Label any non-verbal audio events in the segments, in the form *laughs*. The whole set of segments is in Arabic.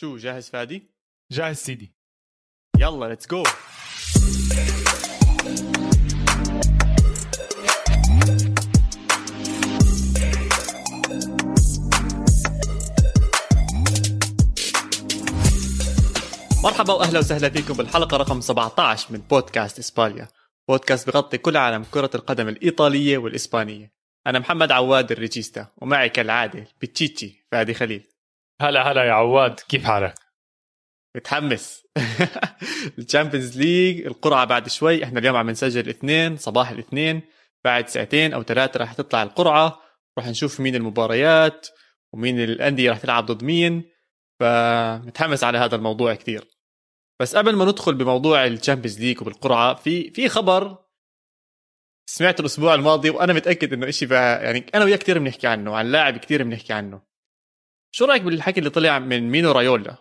شو جاهز فادي؟ جاهز سيدي. يلا let's go مرحبا وأهلا وسهلا فيكم بالحلقة رقم 17 من بودكاست إسبانيا. بودكاست بغطي كل عالم كرة القدم الإيطالية والإسبانية. أنا محمد عواد الريجيستا ومعي كالعادة بتشيتشي فادي خليل. هلا هلا يا عواد كيف حالك؟ متحمس. *laughs* ال Champions League القرعة بعد شوي إحنا اليوم عم نسجل الاثنين صباح الاثنين بعد ساعتين أو ثلاثة راح تطلع القرعة راح نشوف مين المباريات ومين الأندية راح تلعب ضد مين فمتحمس على هذا الموضوع كثير بس قبل ما ندخل بموضوع ال Champions League وبالقرعة في في خبر سمعته الأسبوع الماضي وأنا متأكد إنه شيء يعني أنا وياه كثير بنحكي عنه عن لاعب كثير بنحكي عنه. شو رأيك بالحكي اللي طلع من مينو رايولا؟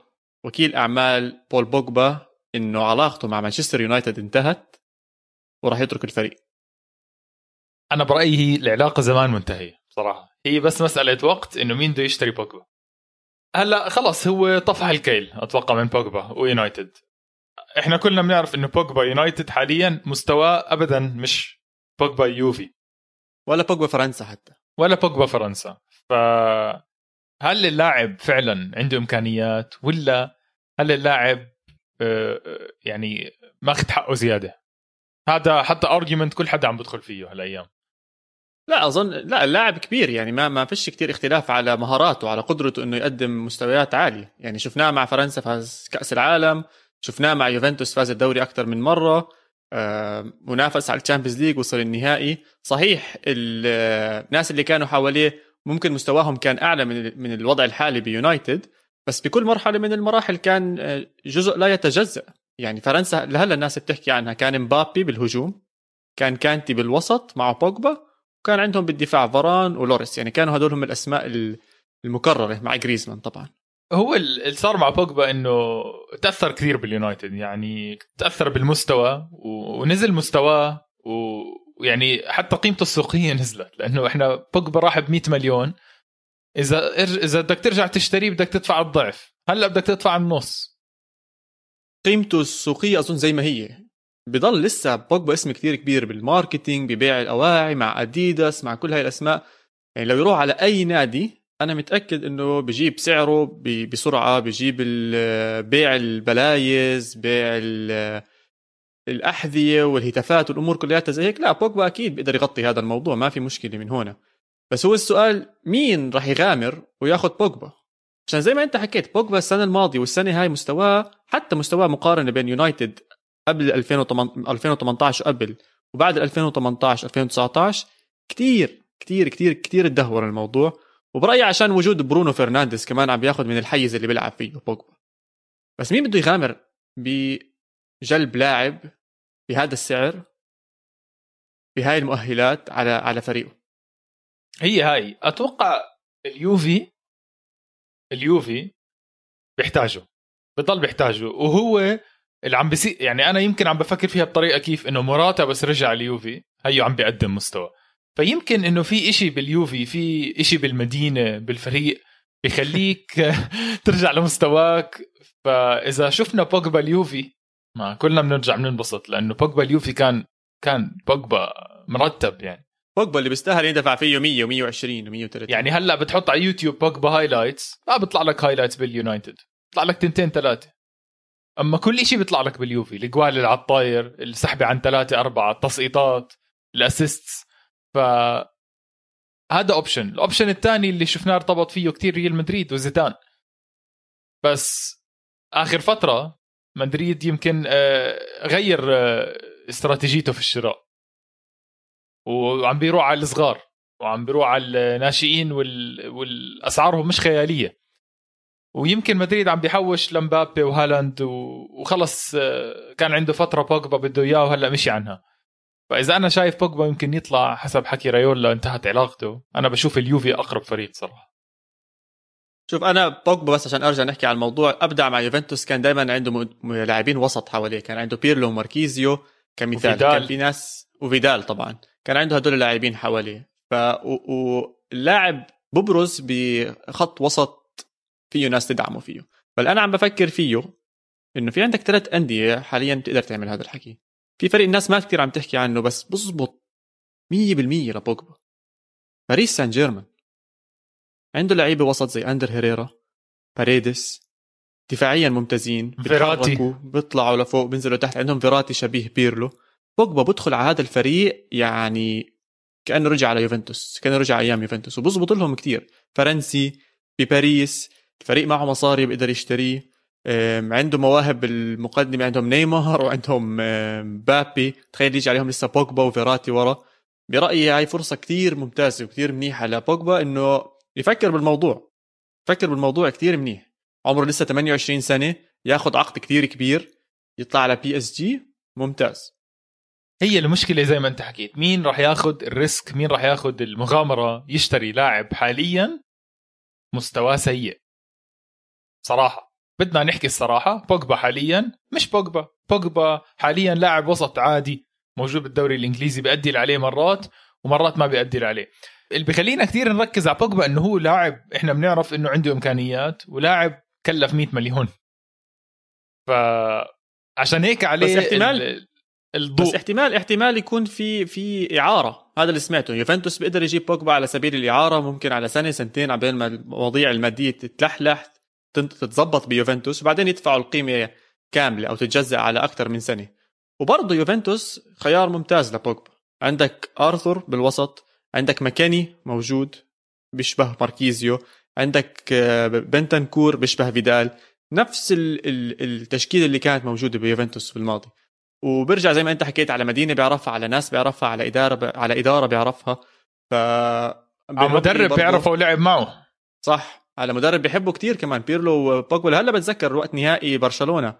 وكيل أعمال بول بوجبا إنه علاقته مع مانشستر يونايتد انتهت وراح يترك الفريق. أنا برأيي هي العلاقة زمان منتهية بصراحة. هي بس مسألة وقت إنه مين بده يشتري بوجبا. هلأ خلص هو طفح الكيل أتوقع من بوجبا ويونايتد. إحنا كلنا بنعرف إنه بوجبا يونايتد حاليا مستواه ابدا مش بوجبا يوفي. ولا بوجبا فرنسا حتى. ولا بوجبا فرنسا. ف هل اللاعب فعلا عنده إمكانيات ولا هل اللاعب آه، آه، يعني ماخذ حقه زيادة؟ هذا حتى ارجيومنت كل حدا عم بدخل فيه هالأيام. لا أظن لا اللاعب كبير يعني ما ما فيش كثير اختلاف على مهاراته على قدرته إنه يقدم مستويات عالية. يعني شفناه مع فرنسا فاز كأس العالم شفناه مع يوفنتوس فاز الدوري أكثر من مرة آه، منافس على ال Champions ليج وصل النهائي. صحيح الناس اللي كانوا حواليه ممكن مستواهم كان أعلى من من الوضع الحالي بيونايتد بس بكل مرحلة من المراحل كان آه، جزء لا يتجزأ. يعني فرنسا لهلا الناس بتحكي عنها كان مبابي بالهجوم كان كانتي بالوسط مع بوجبا وكان عندهم بالدفاع فران ولوريس. يعني كانوا هدول هم الأسماء المكررة مع جريزمان طبعا. هو اللي صار مع بوجبا إنه تأثر كثير بال United. يعني تأثر بالمستوى ونزل مستواه ويعني حتى قيمته السوقية نزلت لأنه إحنا بوجبا راح ب 100 مليون. إذا إذا بدك ترجع تشتريه بدك تدفع الضعف. هلأ بدك تدفع النص. قيمته السوقية أظن زي ما هي. بضل لسه بوجبا اسم كثير كبير بال marketing ببيع الأواعي مع أديداس مع كل هاي الأسماء. يعني لو يروح على أي نادي أنا متأكد إنه بجيب سعره بسرعة بجيب بيع البلايز بيع الاحذيه والهتافات والأمور كلها زي هيك. لا بوجبا أكيد بيقدر يغطي هذا الموضوع ما في مشكلة من هنا بس هو السؤال مين راح يغامر وياخذ بوجبا؟ عشان زي ما أنت حكيت بوجبا السنة الماضية والسنة هاي مستواه حتى مستواه مقارنة بين يونايتد قبل 2018 وقبل وبعد 2018 2019 كثير كثير كثير كثير تدهور الموضوع. وبرأيي عشان وجود برونو فرنانديز كمان عم بياخذ من الحيز اللي بيلعب فيه بوجبا. بس مين بده يغامر بجلب لاعب بهذا السعر بهاي المؤهلات على على فريقه. هي هاي. أتوقع اليوفي اليوفي بيحتاجه. بضل بيحتاجه. وهو اللي عم بيصير يعني أنا يمكن عم بفكر فيها بطريقة كيف إنه موراتا بس رجع اليوفي. هيو عم بيقدم مستوى. فيمكن إنه في إشي باليوفي في إشي بالمدينة بالفريق بخليك *laughs* ترجع لمستواك. فإذا شفنا بوجبا اليوفي ما كلنا بنرجع بننبسط لأنه بوجبا اليوفي كان كان بوجبا مرتب يعني. بوجبا اللي بيستاهل يدفع فيه 100 و120 و130 يعني هلأ بتحط على يوتيوب بوجبا highlights ما بيطلع لك highlights بال United. بيطلع لك تنتين ثلاثة أما كل شيء بيطلع لك باليوفي. الجوال اللي على الطاير السحبه عن ثلاثة أربعة التسقيطات ال assists. ف هذا option ال option الثاني اللي شفناه ارتبط فيه كتير ريال مدريد وزيدان. بس آخر فترة مدريد يمكن آه، غير آه، استراتيجيته في الشراء. وعم بيروح على الصغار وعم بيروح على الناشئين وال... والأسعارهم مش خيالية. ويمكن مدريد عم بيحوش لمبابي وهالاند و... وخلص آه، كان عنده فترة بوجبا بده إياه وهلأ مشي عنها. فإذا أنا شايف بوجبا يمكن يطلع حسب حكي رايولا انتهت علاقته. أنا بشوف اليوفي أقرب فريق صراحة. شوف أنا بوجبا بس عشان أرجع نحكي على الموضوع. أبدع مع يوفنتوس كان دائما عنده لاعبين وسط حواليه. كان عنده بيرلو وماركيزيو كمثال. وفيدال. كان في ناس وفيدال طبعا. كان عنده هدول اللاعبين حواليه. ف واللاعب ببرز بخط وسط فيه ناس تدعمه فيه. فالان عم بفكر فيه إنه في عندك ثلاث أندية حاليا بتقدر تعمل هذا الحكي. في فريق الناس ما كثير عم تحكي عنه بس بزبط 100% لبوجبا. باريس سان جيرمان. عنده لعيبه وسط زي أندر هيريرا باريديس دفاعيا ممتازين فيراتي. بيطلعوا لفوق بينزلوا تحت عندهم فيراتي شبيه بيرلو. بوجبا بدخل على هذا الفريق يعني كأنه رجع على يوفنتوس كأنه رجع أيام يوفنتوس وبزبط لهم كثير فرنسي بباريس الفريق معه مصاري بيقدر يشتريه. عنده مواهب المقدمة عندهم نيمار وعندهم مبابي تخيل يجي عليهم لسه بوجبا وفيراتي ورا. برأيي هاي فرصة كثير ممتازة وكثير منيحة لبوجبا إنه يفكر بالموضوع يفكر بالموضوع كثير منيح. عمره لسه 28 سنة ياخذ عقد كثير كبير يطلع على PSG ممتاز. هي المشكلة زي ما انت حكيت مين راح ياخذ ال risk مين راح ياخذ المغامرة يشتري لاعب حاليا مستواه سيء. صراحة بدنا نحكي الصراحة بوجبا حاليا مش بوجبا بوجبا حاليا لاعب وسط عادي موجود بالدوري الإنجليزي بيأدي عليه مرات ومرات ما بيأدي عليه اللي بخلينا كثير نركز على بوجبا إنه هو لاعب إحنا بنعرف إنه عنده إمكانيات ولاعب كلف 100 مليون. فعشان هيك عليه بس احتمال الضوء. بس احتمال احتمال يكون في في إعارة. هذا اللي سمعته. يوفنتوس بيقدر يجيب بوجبا على سبيل الإعارة ممكن على سنة سنتين عبين ما المواضيع المادية تتلحلح تتظبط بيوفنتوس وبعدين يدفعوا القيمة كاملة أو تتجزأ على أكثر من سنة. وبرضه يوفنتوس خيار ممتاز لبوجبا. عندك أرثر بالوسط عندك مكاني موجود بيشبه ماركيزيو عندك آه، بنتنكور بيشبه فيدال. نفس التشكيلة اللي كانت موجودة بيوفنتوس بالماضي وبرجع زي ما انت حكيت على مدينة بيعرفها على ناس بيعرفها على إدارة ب... على إدارة بيعرفها. ف على مدرب بيعرفه ولعب معه. صح. على مدرب بيحبه كتير كمان بيرلو وبوجبا. هلا بتذكر وقت نهائي برشلونة.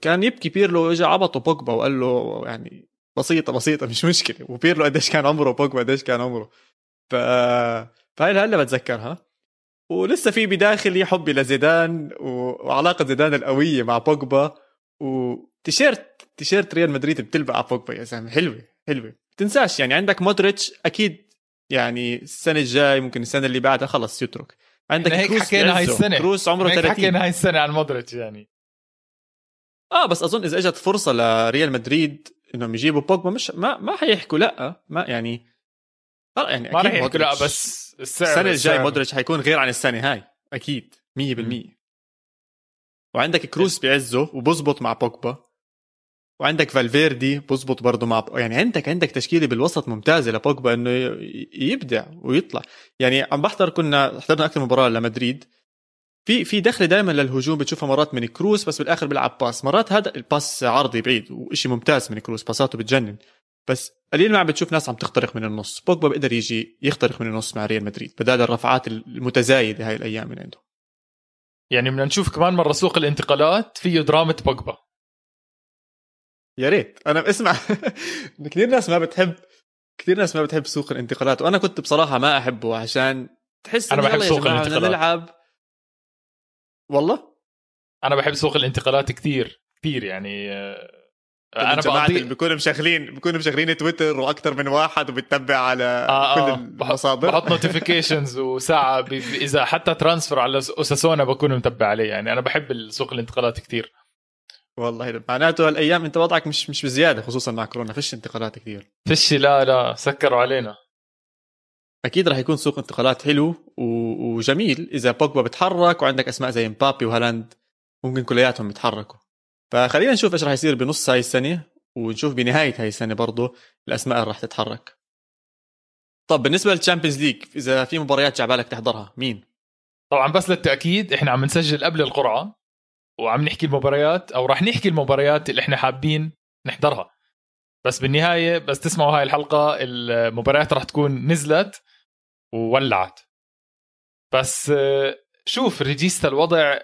كان يبكي بيرلو واجى عبطه بوجبا وقال له يعني بسيطة بسيطة مش مشكلة. وبيرلو قديش كان عمره بوجبا قديش كان عمره. ف فهي هلا بتذكرها. ولسه في بداخلي حبي لزيدان وعلاقة زيدان القوية مع بوجبا. و T-shirt T-shirt ريال مدريد بتلبق على بوجبا يا زلمة. حلوة حلوة. تنساش يعني عندك مودريتش أكيد يعني السنة الجاي ممكن السنة اللي بعدها خلص يترك. عندك هيك كروس حكينا هاي السنة. كروس عمره 30 حكينا هاي السنة عن مودريتش يعني. آه بس أظن إذا إجت فرصة لريال مدريد إنهم يجيبوا بوجبا مش ما ما حيحكوا لأ. ما يعني يعني ما راح يحكوا لأ بس السعر السنة الجاي مودريتش حيكون غير عن السنة هاي أكيد 100% وعندك كروس بعزه وبزبط مع بوجبا. وعندك فالفيردي بزبط برضه مع يعني عندك عندك تشكيلة بالوسط ممتازة لبوجبا إنه يبدع ويطلع. يعني عم بحضر كنا حضرنا أكثر مباراة لمدريد. في في دخلة دائما للهجوم بتشوفها مرات من كروس بس بالآخر بيلعب pass مرات هذا ال pass عرضي بعيد وشي ممتاز من كروس باساته بتجنن. بس قليل ما عم بتشوف ناس عم تخترق من النص. بوجبا بيقدر يجي يخترق من النص مع ريال مدريد بدال الرفعات المتزايدة هاي الأيام من عنده. يعني بدنا نشوف كمان مرة سوق الانتقالات فيه دراما بوجبا. يا ريت. أنا اسمع *laughs* كثير ناس ما بتحب كثير ناس ما بتحب سوق الانتقالات وأنا كنت بصراحة ما أحبه عشان تحس أنا بحب سوق الانتقالات. نلعب. والله؟ أنا بحب سوق الانتقالات كثير كثير يعني آه، أنا بقضي بيكونوا مشغلين بيكونوا مشغلين تويتر وأكثر من واحد وبتتبع على آه كل آه. المصادر. بحط notifications وساعة إذا حتى ترانسفر على أساسونا بكون متبع عليه يعني. أنا بحب سوق الانتقالات كثير. والله معناته هالأيام أنت وضعك مش مش بزيادة خصوصا مع كورونا فيش انتقالات كثير. فيش لا لا سكروا علينا. أكيد راح يكون سوق انتقالات حلو وجميل. إذا بوجبا بتحرك وعندك أسماء زي مبابي وهالاند ممكن كلياتهم يتحركوا. فخلينا نشوف إيش راح يصير بنص هاي السنة ونشوف بنهاية هاي السنة برضه الأسماء اللي راح تتحرك. طب بالنسبة لل Champions League إذا في مباريات جاي عبالك تحضرها مين؟ طبعا بس للتأكيد إحنا عم نسجل قبل القرعة وعم نحكي المباريات أو راح نحكي المباريات اللي إحنا حابين نحضرها. بس بالنهاية بس تسمعوا هاي الحلقة المباريات راح تكون نزلت. وولعت. بس شوف ريجيستا الوضع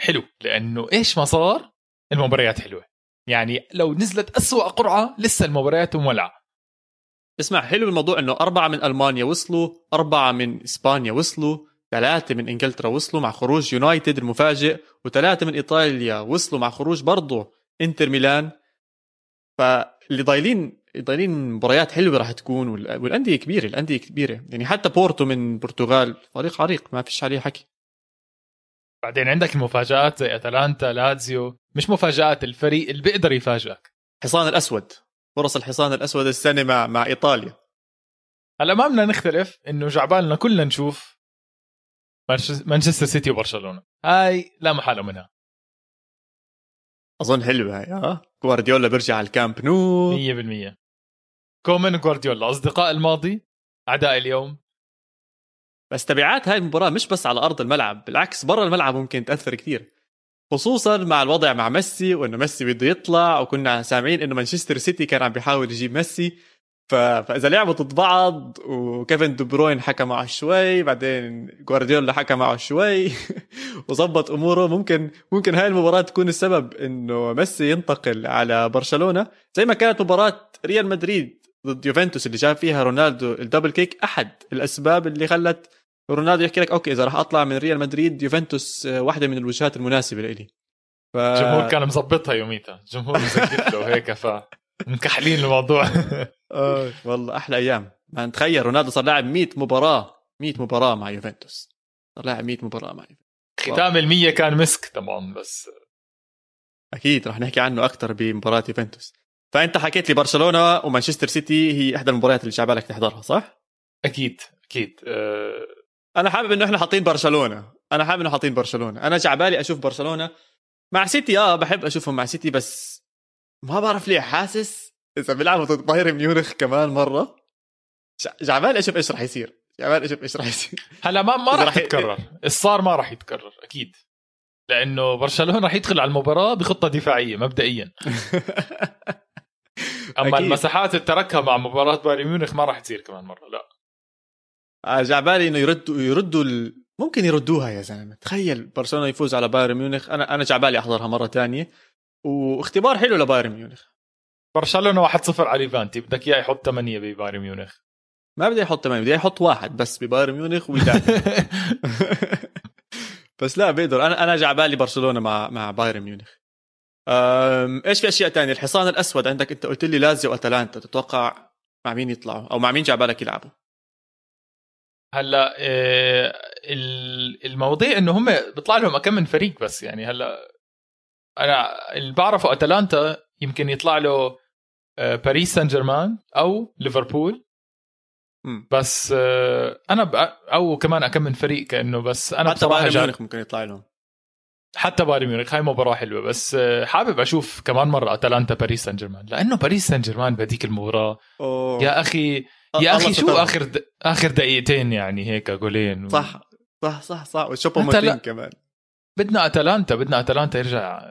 حلو لأنه إيش ما صار؟ المباريات حلوة. يعني لو نزلت أسوأ قرعة لسه المباريات مولعة. اسمع حلو الموضوع إنه أربعة من ألمانيا وصلوا أربعة من إسبانيا وصلوا ثلاثة من إنجلترا وصلوا مع خروج يونايتد المفاجئ وثلاثة من إيطاليا وصلوا مع خروج برضه إنتر ميلان. فاللي ضايلين ضايلين مباريات حلوة راح تكون والأندية كبيرة الأندية كبيرة. يعني حتى بورتو من البرتغال فريق عريق ما فيش عليه حكي. بعدين عندك المفاجات زي أتلانتا لازيو مش مفاجآت الفريق اللي بيقدر يفاجئك. الحصان الأسود. فرص الحصان الأسود السنة مع مع إيطاليا. هلا ما بدنا نختلف إنه جعبالنا كلنا نشوف مانشستر سيتي وبرشلونة. هاي لا محالة منها. أظن حلوة هاي آه. جوارديولا بيرجع على الكامب نو. 100% كومن وجوارديولا أصدقاء الماضي أعداء اليوم. بس تبعات هاي المباراة مش بس على أرض الملعب بالعكس برا الملعب ممكن تأثر كثير خصوصا مع الوضع مع ميسي وإنه ميسي بده يطلع وكنا سامعين إنه مانشستر سيتي كان عم بيحاول يجيب ميسي. ف... فإذا لعبوا ضد بعض وكيفن دي بروين حكى معه شوي بعدين جوارديولا حكى معه شوي *laughs* وظبط أموره. ممكن ممكن هاي المباراة تكون السبب إنه ميسي ينتقل على برشلونة زي ما كانت مباراة ريال مدريد. ضد يوفنتوس اللي جاب فيها رونالدو ال double kick أحد الأسباب اللي خلت رونالدو يحكي لك okay إذا راح أطلع من ريال مدريد يوفنتوس واحدة من الوجهات المناسبة لي ف... الجمهور كان مظبطها يوميتها. الجمهور مزقت له هيك ف مكحلين الموضوع. *laughs* والله أحلى أيام. ما تخيل رونالدو صار لاعب 100 مباراة 100 مباراة مع يوفنتوس. صار لاعب 100 مباراة مع يوفنتوس. ختام ال كان مسك طبعا بس. أكيد رح نحكي عنه أكثر بمباراة يوفنتوس. فأنت حكيت لي برشلونه ومانشستر سيتي هي إحدى المباريات اللي شعبالك تحضرها صح؟ أكيد أكيد. أه... أنا حابب إنه إحنا حاطين برشلونة. أنا حابب إنه حاطين برشلونة. أنا جعبالي أشوف برشلونة. مع سيتي آه بحب أشوفهم مع سيتي بس ما بعرف ليه حاسس إذا بيلعبوا ضد بايرن ميونخ كمان مرة. جعبالي أشوف إيش راح يصير. جعبالي أشوف إيش راح يصير. هلا ما ما راح يتكرر الصار ما راح يتكرر أكيد. لأنه برشلونة راح يدخل على المباراة بخطة دفاعية مبدئيا. *laughs* أما أكيد. المساحات اللي تركها مع مباراة بايرن ميونخ ما راح تصير كمان مرة لا. آه، جعبالي إنه يردوا يردوا ال... ممكن يردوها يا زلمة. تخيل برشلونة يفوز على بايرن ميونخ. أنا أنا جعبالي أحضرها مرة تانية. واختبار حلو لبايرن ميونخ. برشلونة 1-0 على ليفانتي. بدك إياه يحط 8 ببايرن ميونخ. ما بدي يحط 8 بدي يحط واحد بس ببايرن ميونخ ويدافع. *laughs* بس لا بيقدر. أنا أنا جعبالي برشلونة مع مع بايرن ميونخ. إيش في أشياء تانية؟ الحصان الأسود عندك أنت قلت لي لازيو وأتلانتا تتوقع مع مين يطلعوا؟ أو مع مين جعبالك يلعبوا؟ هلا إيه المواضيع إنه هم بيطلع لهم كم من فريق بس يعني هلا أنا اللي بعرفه أتلانتا يمكن يطلع له آه، باريس سان جيرمان أو ليفربول. بس آه، أنا أو كمان كم من فريق كأنه بس أنا حتى بايرن ميونخ ممكن يطلع لهم. حتى بايرن ميونخ هاي مباراه حلوة بس آه، حابب أشوف كمان مرة أتلانتا باريس سان جيرمان لأنه باريس سان جيرمان بهذيك المباراة. أوه. يا أخي يا أخي شو آخر د... آخر دقيقتين يعني هيك جولين؟ و... صح صح صح صح وشوبو موتين كمان. بدنا أتلانتا بدنا أتلانتا يرجع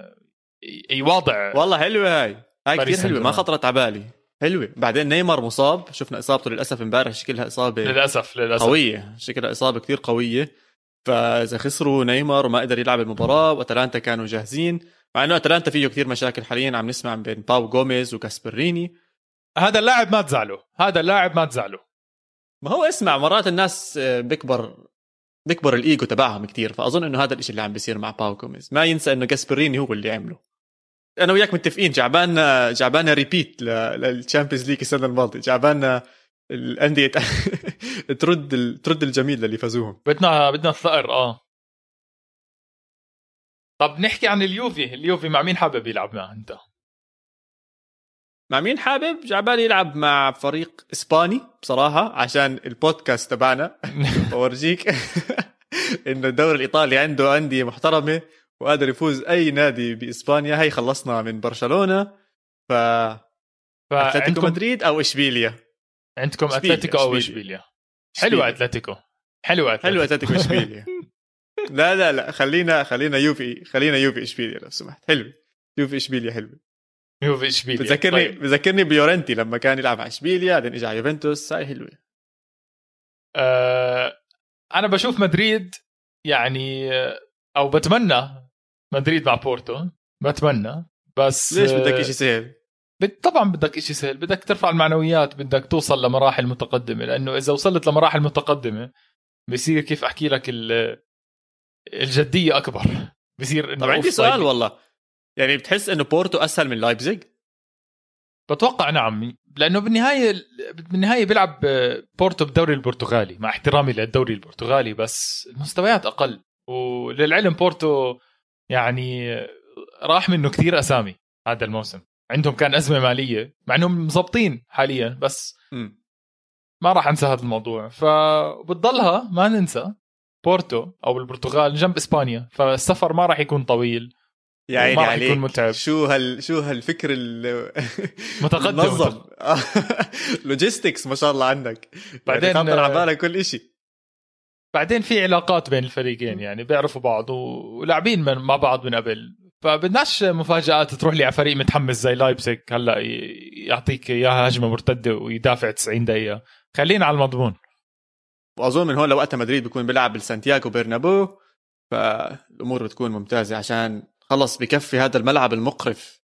يواضع والله حلوة هاي. هاي كثير حلوة ما خطرت على بالي. حلوة. بعدين نيمار مصاب شفنا إصابته للأسف امبارح شكلها إصابة للأسف للأسف. قوية. شكلها إصابة كثير قوية. فاذا خسروا نيمار وما قدر يلعب المباراة وأتلانتا كانوا جاهزين. مع إنه أتلانتا فيه كثير مشاكل حاليا عم نسمع بين باو جوميز وكاسبريني. هذا اللاعب ما تزعله هذا اللاعب ما تزعله ما هو اسمع مرات الناس بيكبر بيكبر الإيجو تبعهم كثير. فأظن إنه هذا الشيء اللي عم بيصير مع باو جوميز ما ينسى إنه كاسبريني هو اللي عمله. أنا وياك متفقين جعبانا جعبانا repeat لل Champions League السنة الماضية. جعبانا الأندية *laughs* ترد ترد الجميل للي فازوهم. بدنا بدنا الثأر آه. طب نحكي عن اليوفي. اليوفي مع مين حابب يلعب معه أنت؟ مع مين حابب؟ جعبالي يلعب مع فريق إسباني بصراحة عشان البودكاست تبعنا. *laughs* بورجيك *laughs* إنه الدوري الإيطالي عنده أندية محترمة وقادر يفوز أي نادي بإسبانيا. هي خلصنا من برشلونة. ف أتلتيكو مدريد أو إشبيليا. عندكم أتلتيكو أو إشبيليا. حلو أتلتيكو. حلو اتلتيكو حلو أتلتيكو. إشبيليا. *laughs* لا لا لا خلينا خلينا يوفي خلينا يوفي إشبيليا لو سمحت. حلو. يوفي إشبيليا حلو. يوفي إشبيليا. بذكرني طيب. بذكرني بيورنتي لما كان يلعب مع إشبيليا بعدين اجى على يوفنتوس. هاي حلوة. أه أنا بشوف مدريد يعني أو بتمنى مدريد مع بورتو. بتمنى بس ليش بدك شيء سهل؟ طبعا بدك شيء سهل بدك ترفع المعنويات بدك توصل لمراحل متقدمة لأنه إذا وصلت لمراحل متقدمة بصير كيف أحكي لك الجدية أكبر *laughs* بصير إنه طب عندي سؤال طيب. والله يعني بتحس إنه بورتو أسهل من لايبزيج؟ بتوقع نعم لأنه بالنهاية بالنهاية بيلعب بورتو بالدوري البرتغالي مع احترامي للدوري البرتغالي بس المستويات أقل وللعلم بورتو يعني راح منه كثير أسامي هذا الموسم عندهم كان أزمة مالية مع إنهم مزبطين حاليا بس م. ما راح أنسى هذا الموضوع. فبتضلها ما ننسى بورتو أو البرتغال جنب إسبانيا فالسفر ما راح يكون طويل. يا عيني وما راح عليك. يكون متعب. شو هال شو هالفكر ال متقدم. منظم logistics *laughs* ما شاء الله عندك بعدين- بعدين خاطر على بالك كل شيء بعدين في علاقات بين الفريقين يعني بيعرفوا بعض ولاعبين مع بعض من قبل. فبدناش مفاجآت تروح لي على فريق متحمس زي لايبسك هلأ يعطيك إياها هجمة مرتدة ويدافع 90 دقيقة. خلينا على المضمون. وأظن من هون لوقتها مدريد بيكون بيلعب بالسانتياغو برنابو فالأمور بتكون ممتازة عشان خلص بكفي هذا الملعب المقرف.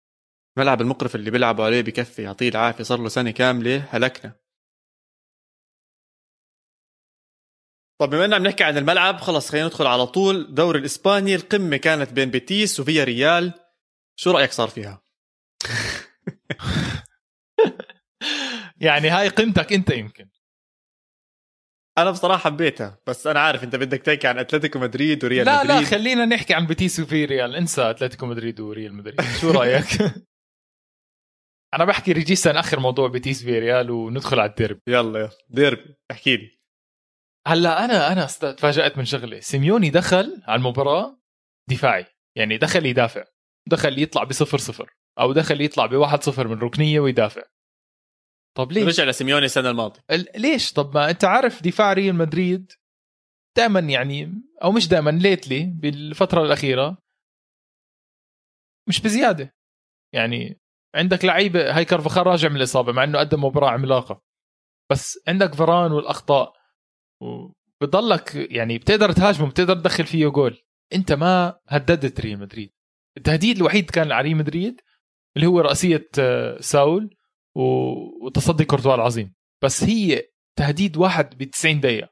الملعب المقرف اللي بيلعبوا عليه بكفي يعطيه العافية صار له سنة كاملة هلكنا. طب بما إننا عم نحكي عن الملعب خلص خلينا ندخل على طول الدوري الإسباني. القمة كانت بين بيتيس وفيا ريال. شو رأيك صار فيها؟ *laughs* يعني هاي قيمتك أنت يمكن. أنا بصراحة حبيتها بس أنا عارف أنت بدك تحكي عن أتلتيكو مدريد وريال لا مدريد. لا خلينا نحكي عن بيتيس وفي ريال. انسى أتلتيكو مدريد وريال مدريد. شو رأيك؟ *laughs* أنا بحكي ريجيستا ناخر موضوع بيتيس في ريال وندخل على الديربي. يلا يلا. ديربي. احكي لي. هلا أنا أنا تفاجأت من شغله سيميوني دخل على المباراة دفاعي يعني دخل يدافع. دخل يطلع بصفر صفر أو دخل يطلع بواحد صفر من ركنية ويدافع. طب ليش؟ رجع لسيميوني السنة الماضية. ال- ليش؟ طب ما أنت عارف دفاع ريال مدريد دائما يعني أو مش دائما lately بالفترة الأخيرة مش بزيادة. يعني عندك لعيبة هاي كارفاخال راجع من الإصابة مع إنه قدم مباراة عملاقة. بس عندك فران والأخطاء. وبضلك يعني بتقدر تهاجمه بتقدر تدخل فيه جول. انت ما هددت ريال مدريد. التهديد الوحيد كان على ريال مدريد اللي هو رأسية آه، ساول وتصدي كورتوا العظيم. بس هي تهديد واحد ب 90 دقيقة.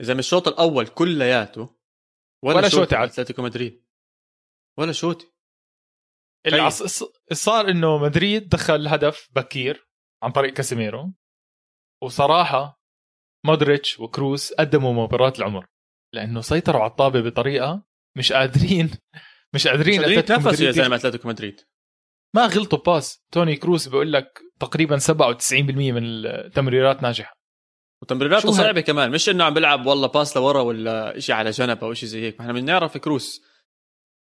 إذا من الشوط الأول كلياته ولا, ولا شوط شوطة عاد. أتلتيكو مدريد. ولا شوطي. اللي طيب. صار إنه مدريد دخل هدف بكير عن طريق كاسيميرو. وصراحة مودريتش وكروس قدموا مباراة العمر. لأنه سيطروا على الطابة بطريقة مش قادرين مش قادرين أتلتيكو تنافسوا يا مدريد زلمة أتلتيكو مدريد. ما غلطوا pass. توني كروس بيقول لك تقريبا 97% من التمريرات ناجحة. وتمريراته؟ صعبة كمان. مش إنه عم بيلعب والله pass لورا ولا شيء على جنب أو شيء زي هيك. ما إحنا بنعرف كروس.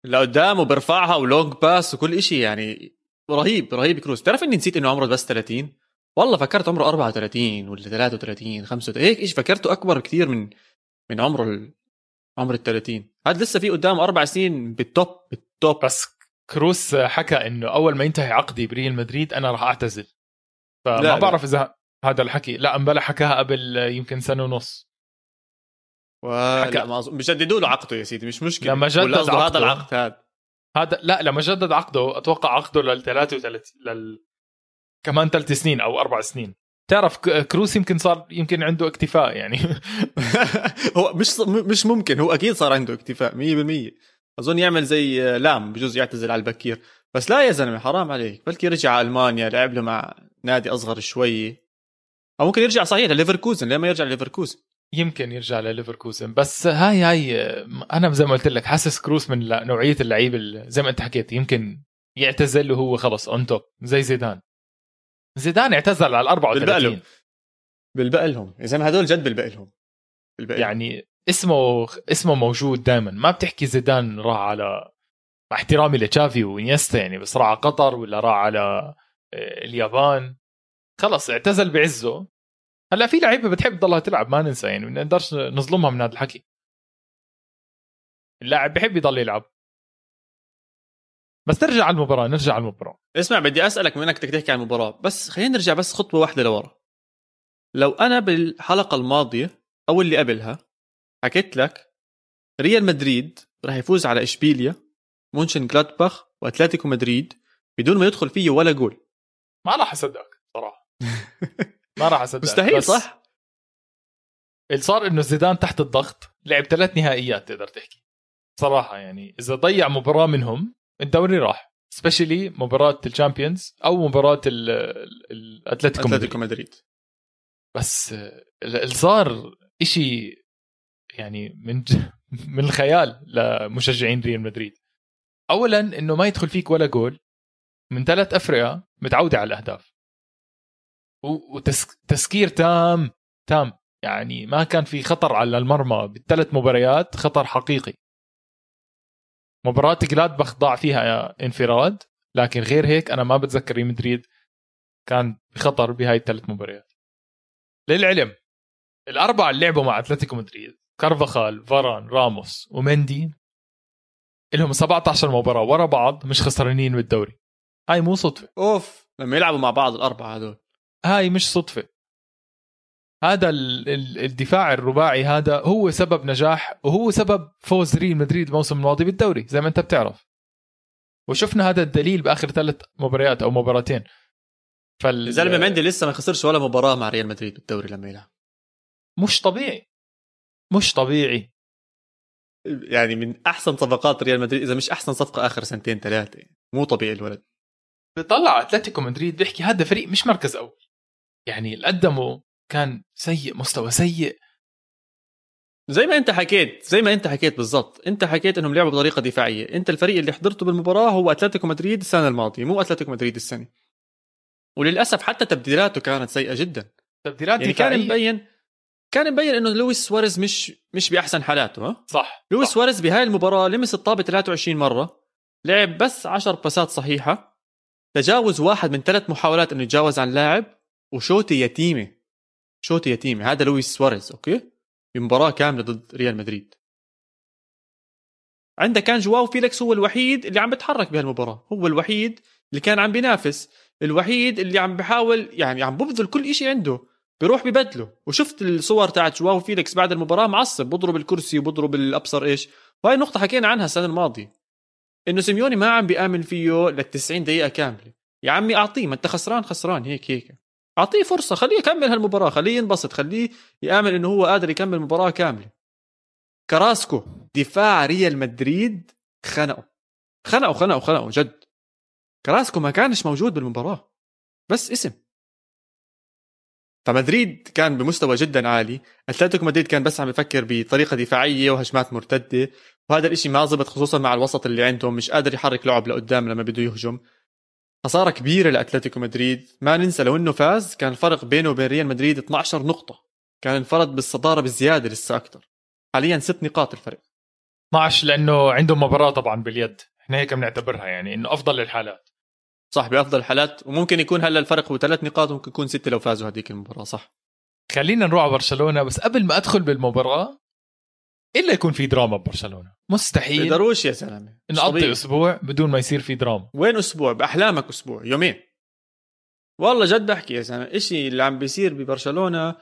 لقدام وبرفعها و long pass وكل شيء يعني رهيب رهيب كروس. تعرف إني نسيت إنه عمره بس 30 والله فكرت عمره 34 ولا 33 35 هيك إيش فكرته أكبر كثير من من عمره ال... عمر ال 30 هذا لسه في قدامه أربع سنين بال top بال top بس كروس حكى إنه أول ما ينتهي عقدي بريال مدريد أنا راح أعتزل. فما لا،. بعرف إذا هذا الحكي. لا امبارح حكاها قبل يمكن سنة ونص. ولا حكى. ما أظن- بجددوا له عقده يا سيدي مش مشكلة. لما جدد قصده هذا عقده. العقد هذا. هذا لا لما جدد عقده أتوقع عقده لل 33 لل كمان ثلاث سنين أو أربع سنين. تعرف كروس يمكن صار يمكن عنده اكتفاء يعني. *laughs* هو مش مش ممكن هو أكيد صار عنده اكتفاء 100% أظن يعمل زي لام بجوز يعتزل على البكير. بس لا يا زلمة حرام عليك. بلكي رجع على ألمانيا لعب له مع نادي أصغر شوي. أو ممكن يرجع صحيح لليفركوزن ليه ما يرجع لليفركوزن. يمكن يرجع لليفركوزن. بس هاي هاي أنا زي ما قلت لك حاسس كروس من نوعية اللعيبه اللي زي ما أنت حكيت يمكن يعتزل وهو خلص on top زي زيدان. زيدان اعتزل على ال بالبقى 34 له. بالبقى لهم يا زلمه هدول جد بالبقى لهم بالبقى لهم. يعني اسمه اسمه موجود دائما ما بتحكي زيدان راح على مع احترامي لتشافي وإنيستا يعني بس راح على قطر ولا راح على آه، اليابان. خلص اعتزل بعزه. هلا في لعيبة بتحب تضلها تلعب ما ننسى يعني ما نقدرش نظلمها من هذا الحكي. اللاعب بحب يضل يلعب. بس نرجع على المباراة نرجع على المباراة. اسمع بدي أسألك من إنك بدك تحكي عن المباراة بس خلينا نرجع بس خطوة واحدة لورا. لو أنا بالحلقة الماضية أو اللي قبلها حكيت لك ريال مدريد راح يفوز على إشبيليا مونشن جلادباخ وأتلتيكو مدريد بدون ما يدخل فيه ولا جول. ما راح اصدقك صراحة. ما راح اصدقك مستحيل صح؟ اللي صار إنه زيدان تحت الضغط لعب ثلاث نهائيات تقدر تحكي. صراحة يعني إذا ضيع مباراة منهم الدوري راح. especially مباراة الشامبيونز أو مباراة ال- ال- الاتلتيكو مدريد اتلتيكو مدريد بس اللي صار إشي يعني من. *laughs* من الخيال لمشجعين ريال مدريد. اولا إنه ما يدخل فيك ولا جول من ثلاث افرقه متعودة على الأهداف. وتسكير تام تام. يعني ما كان في خطر على المرمى بالثلاث مباريات خطر حقيقي. مباراة جلادباخ ضاع فيها انفراد لكن غير هيك أنا ما بتذكر ريال مدريد كان بخطر بهاي الثلاث مباريات. للعلم الأربعة اللي لعبوا مع أتلتيكو مدريد كارفاخال فاران راموس ومندي لهم 17 مباراة ورا بعض مش خسرانين بالدوري. هاي مو صدفة. أوف لما يلعبوا مع بعض الأربعة هذول. هاي مش صدفة. هذا الدفاع الرباعي هذا هو سبب نجاح وهو سبب فوز ريال مدريد الموسم الماضي بالدوري زي ما انت بتعرف. وشفنا هذا الدليل بآخر ثلاث مباريات أو مباراتين. فال الزلمه مندي لسه ما خسرش ولا مباراة مع ريال مدريد بالدوري لما يلعب. مش طبيعي. مش طبيعي. يعني من أحسن صفقات ريال مدريد إذا مش أحسن صفقة آخر سنتين ثلاثة مو طبيعي الولد. بيطلع أتلتيكو مدريد بيحكي هذا فريق مش مركز أول. يعني اللي قدمه كان سيء مستوى سيء. زي ما انت حكيت زي ما انت حكيت بالضبط. انت حكيت انهم لعبوا بطريقة دفاعية. انت الفريق اللي حضرته بالمباراة هو أتلتيكو مدريد السنة الماضية مو أتلتيكو مدريد السنة. وللأسف حتى تبديلاته كانت سيئة جدا. تبديلات يعني دفاعية. كان مبين كان مبين إنه لويس سواريز مش مش بأحسن حالاته ها؟ صح لويس صح. سواريز بهاي المباراة لمس الطابة 23 مرة لعب بس 10 باسات صحيحة. تجاوز واحد من ثلاث محاولات إنه يتجاوز عن لاعب وشوتي يتيمة. شوتي يتيمه هذا لويس سواريز أوكي؟ بمباراه كاملة ضد ريال مدريد. عندك كان جواو فيليكس هو الوحيد اللي عم بيتحرك بهالمباراة هو الوحيد اللي كان عم بينافس الوحيد اللي عم بحاول يعني عم ببذل كل شيء عنده بيروح ببدله. وشفت الصور تاعت جواو فيليكس بعد المباراة معصب بضرب الكرسي وبضرب الأبصر إيش. وهي النقطه حكينا عنها السنة الماضية إنه سيميوني ما عم بيآمن فيه لل 90 دقيقة كاملة. يا عمي أعطيه ما أنت خسران خسران هيك هيك. أعطيه فرصة خليه يكمل هالمباراة خليه ينبسط خليه يآمن إنه هو قادر يكمل مباراة كاملة. كراسكو دفاع ريال مدريد خنقوا خنقوا خنقوا خنقوا جد. كراسكو ما كانش موجود بالمباراة. بس اسم. فمدريد كان بمستوى جدا عالي. أتلتيكو مدريد كان بس عم يفكر بطريقة دفاعية وهجمات مرتدة. وهذا الإشي ما زبط خصوصا مع الوسط اللي عندهم مش قادر يحرك لعب لقدام لما بده يهجم. خسارة كبيرة لأتلتيكو مدريد. ما ننسى لو إنه فاز كان الفرق بينه وبين ريال مدريد 12 نقطة. كان انفرد بالصدارة بزيادة لسه أكثر حاليا ست نقاط الفرق 12 لأنه عندهم مباراة طبعا باليد. إحنا هيك بنعتبرها يعني إنه أفضل الحالات صح بأفضل الحالات. وممكن يكون هلا الفرق هو ثلاث نقاط وممكن يكون ستة لو فازوا هذيك المباراة صح. خلينا نروح على برشلونة. بس قبل ما أدخل بالمباراة إلا يكون في دراما ببرشلونة. مستحيل. بيقدروش يا زلمه نقضي. أسبوع بدون ما يصير في دراما. وين أسبوع؟ بأحلامك أسبوع يومين. والله جد بحكي يا زلمه الشيء اللي عم بيصير ببرشلونة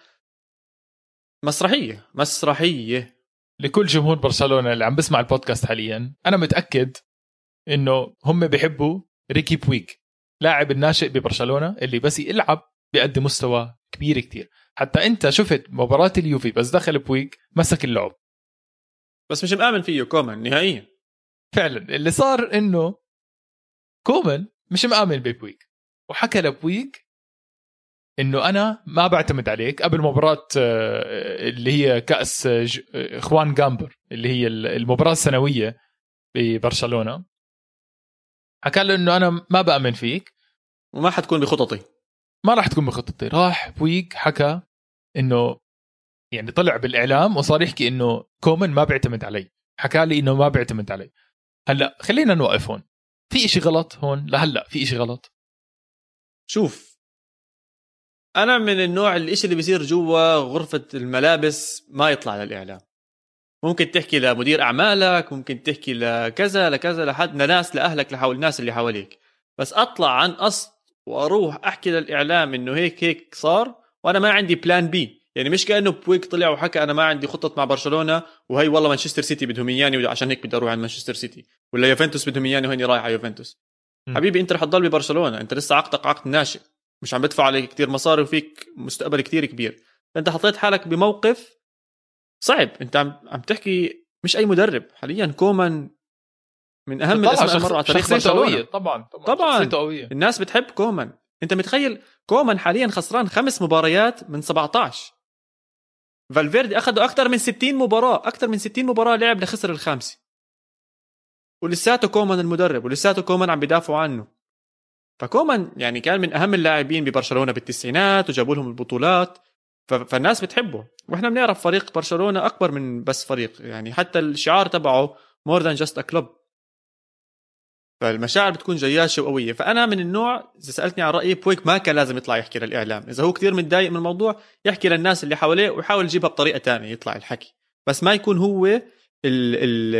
مسرحية مسرحية. لكل جمهور برشلونة اللي عم بسمع البودكاست حاليا أنا متأكد إنه هم بيحبوا ريكي بويج لاعب الناشئ ببرشلونة اللي بس يلعب بيقدم مستوى كبير كتير. حتى أنت شفت مباراة اليوفي بس دخل بويك مسك اللعب. بس مش مآمن فيه كومان نهائيا. فعلا اللي صار إنه كومان مش مآمن ببويك. وحكى لبويك إنه أنا ما بعتمد عليك. قبل مباراة آه، اللي هي كأس آه، آه، خوان جامبر اللي هي المباراة السنوية ببرشلونة. حكى له إنه أنا ما بآمن فيك. وما حتكون بخططي. ما راح تكون بخطتي راح بويك حكى إنه يعني طلع بالإعلام وصار يحكي إنه كومان ما بيعتمد علي. حكى لي إنه ما بيعتمد علي. هلأ خلينا نوقف هون. في إشي غلط هون؟ لهلا في إشي غلط. شوف أنا من النوع الإشي اللي بيصير جوا غرفة الملابس ما يطلع للإعلام. ممكن تحكي لمدير أعمالك ممكن تحكي لكذا لكذا لحد لناس لأهلك لحول الناس اللي حواليك. بس أطلع عن قصد وأروح أحكي للإعلام إنه هيك هيك صار وأنا ما عندي plan B يعني مش كأنه بويك طلع وحكى أنا ما عندي خطط مع برشلونة وهي والله مانشستر سيتي بدهم إياني عشان هيك بدي أروح على مانشستر سيتي. ولا يوفنتوس بدهم إياني وهيني رايح على يوفنتوس. حبيبي إنت رح تضل ببرشلونة. أنت لسه عقدك عقد ناشئ. مش عم بدفع عليك كتير مصاري وفيك مستقبل كتير كبير. أنت حطيت حالك بموقف صعب. أنت عم عم تحكي مش أي مدرب. حاليا كومان من أهم الاسماء شخص- المر على تاريخ شخصيته قوية. طبعا طبعا, طبعاً. قوية. الناس بتحب كومان. أنت متخيل كومان حاليا خسران خمس مباريات من 17 فالفيردي أخذوا أكثر من 60 مباراة أكثر من 60 مباراة لعب لخسر الخامسة. ولساته كومان المدرب ولساته كومان عم بيدافعوا عنه. فكومان يعني كان من أهم اللاعبين ببرشلونة بالتسعينات وجابوا لهم البطولات. فالناس بتحبه. وإحنا بنعرف فريق برشلونة أكبر من بس فريق. يعني حتى الشعار تبعه more than just a club فالمشاعر بتكون جياشة وقوية. فأنا من النوع إذا سألتني عن رأيي بويك ما كان لازم يطلع يحكي للإعلام. إذا هو كثير متضايق من الموضوع يحكي للناس اللي حواليه ويحاول يجيبها بطريقة تانية يطلع الحكي. بس ما يكون هو ال ال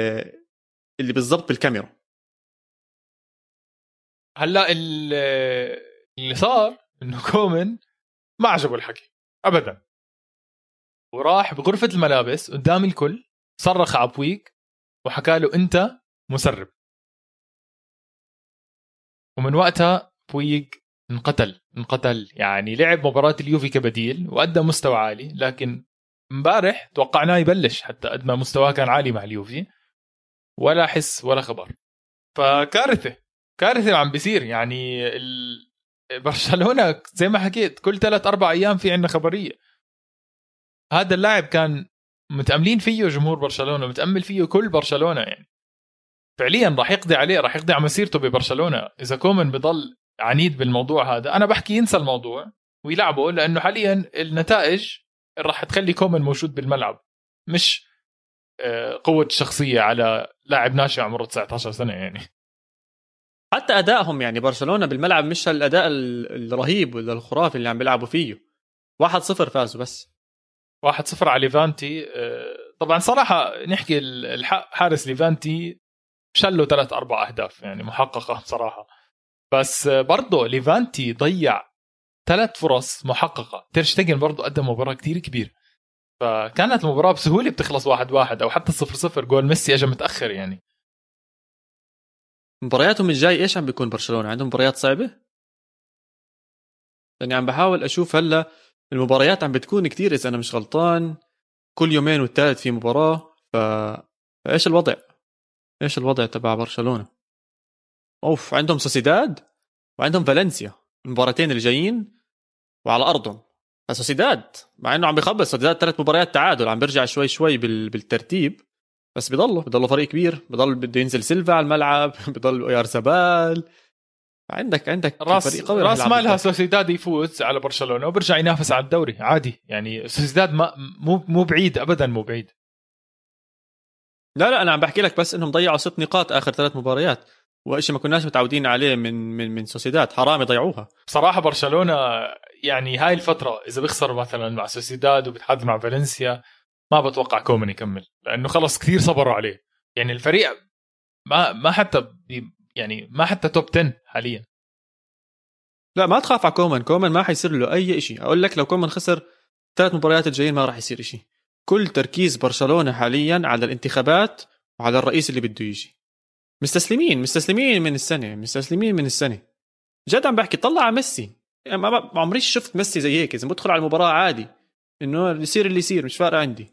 اللي بالضبط بالكاميرا. هلأ اللي صار إنه كومن ما عجبه الحكي ابدا. وراح بغرفة الملابس قدام الكل صرخ على بويك وحكى له أنت مسرب. ومن وقتها بويك انقتل. انقتل. يعني لعب مباراة اليوفي كبديل وأدى مستوى عالي لكن امبارح توقعناه يبلش حتى قد ما مستواه كان عالي مع اليوفي. ولا حس ولا خبر. فكارثة. كارثة عم بيصير. يعني ال... *laughs* برشلونة زي ما حكيت كل ثلاث أربع أيام في عندنا خبرية. هذا اللاعب كان متأملين فيه جمهور برشلونة متأمل فيه كل برشلونة يعني. فعليا راح يقضي عليه راح يقضي على مسيرته ببرشلونة. إذا كومن بضل عنيد بالموضوع هذا أنا بحكي ينسى الموضوع ويلعبه لأنه حاليا النتائج راح تخلي كومن موجود بالملعب مش آه، قوة شخصية على لاعب ناشئ عمره 19 سنة يعني. حتى أدائهم يعني برشلونة بالملعب مش الأداء الرهيب ولا الخرافي اللي عم بيلعبوا فيه. 1-0 فازوا بس. 1-0 على ليفانتي آه، طبعا صراحة نحكي الحق حارس ليفانتي شال له ثلاث أربع أهداف يعني محققة بصراحه بس برضه ليفانتي ضيع ثلاث فرص محققة. تيرشتيجن برضه قدم مباراة كتير كبير فكانت المباراة بسهولة بتخلص واحد واحد أو حتى صفر صفر. جول ميسي اجى متأخر يعني. مبارياتهم الجاي إيش عم بيكون برشلونة؟ عندهم مباريات صعبة؟ لاني عم بحاول أشوف هلأ المباريات عم بتكون كتير إذا أنا مش غلطان. كل يومين والثالث في مباراة. ف إيش الوضع؟ إيش الوضع تبع برشلونة؟ أوف عندهم سوسيداد وعندهم فالنسيا المباراتين اللي جايين وعلى أرضهم. سوسيداد مع إنه عم بيخبص سوسيداد ثلاث مباريات تعادل عم بيرجع شوي شوي بالترتيب بس بضله بضله فريق كبير بضل بده ينزل سيلفا على الملعب *laughs* بضل اويارزابال عندك عندك راس فريق قوي راس مالها سوسيداد يفوز على برشلونة وبرجع ينافس على الدوري عادي. يعني سوسيداد ما مو مو بعيد ابدا مو بعيد. لا لا أنا عم بحكي لك بس إنهم ضيعوا ست نقاط آخر ثلاث مباريات وشيء ما كناش متعودين عليه من من من سوسيداد حرام يضيعوها. بصراحه برشلونة يعني هاي الفترة إذا بيخسر مثلا مع سوسيداد وبتعادل مع فالنسيا ما بتوقع كومان يكمل لأنه خلص كثير صبروا عليه. يعني الفريق ما ما حتى يعني ما حتى top 10 حاليا. لا ما تخاف على كومان كومان ما حيصير له أي شيء أقول لك لو كومان خسر ثلاث مباريات الجايين ما راح يصير شيء كل تركيز برشلونة حاليا على الانتخابات وعلى الرئيس اللي بده يجي. مستسلمين مستسلمين من السنة مستسلمين من السنة. جد عم بحكي طلع على ميسي. يعني ما عمري شفت ميسي زي هيك. إذا بدخل على المباراة عادي. إنه يصير اللي يصير مش فارقة عندي.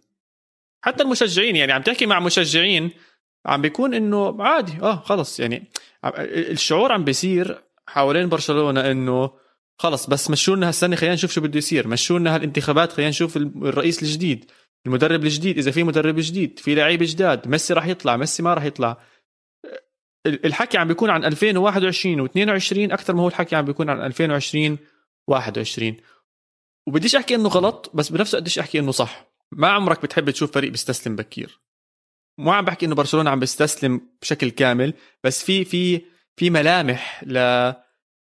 حتى المشجعين يعني عم تحكي مع مشجعين عم بيكون إنه عادي. آه خلص. يعني الشعور عم بيصير حوالين برشلونة إنه خلص بس مشوا لنا هالسنة خلينا نشوف شو بده يصير. مشوا لنا هالانتخابات خلينا نشوف الرئيس الجديد. المدرب الجديد إذا في مدرب جديد في لعيبه جداد ميسي راح يطلع ميسي ما راح يطلع. الحكي عم بيكون عن 2021 و22 أكثر ما هو الحكي عم بيكون عن 2020 21 وبديش أحكي إنه غلط بس بنفس الوقت بديش أحكي إنه صح. ما عمرك بتحب تشوف فريق بيستسلم بكير. مو عم بحكي إنه برشلونة عم بيستسلم بشكل كامل بس في في في ملامح ل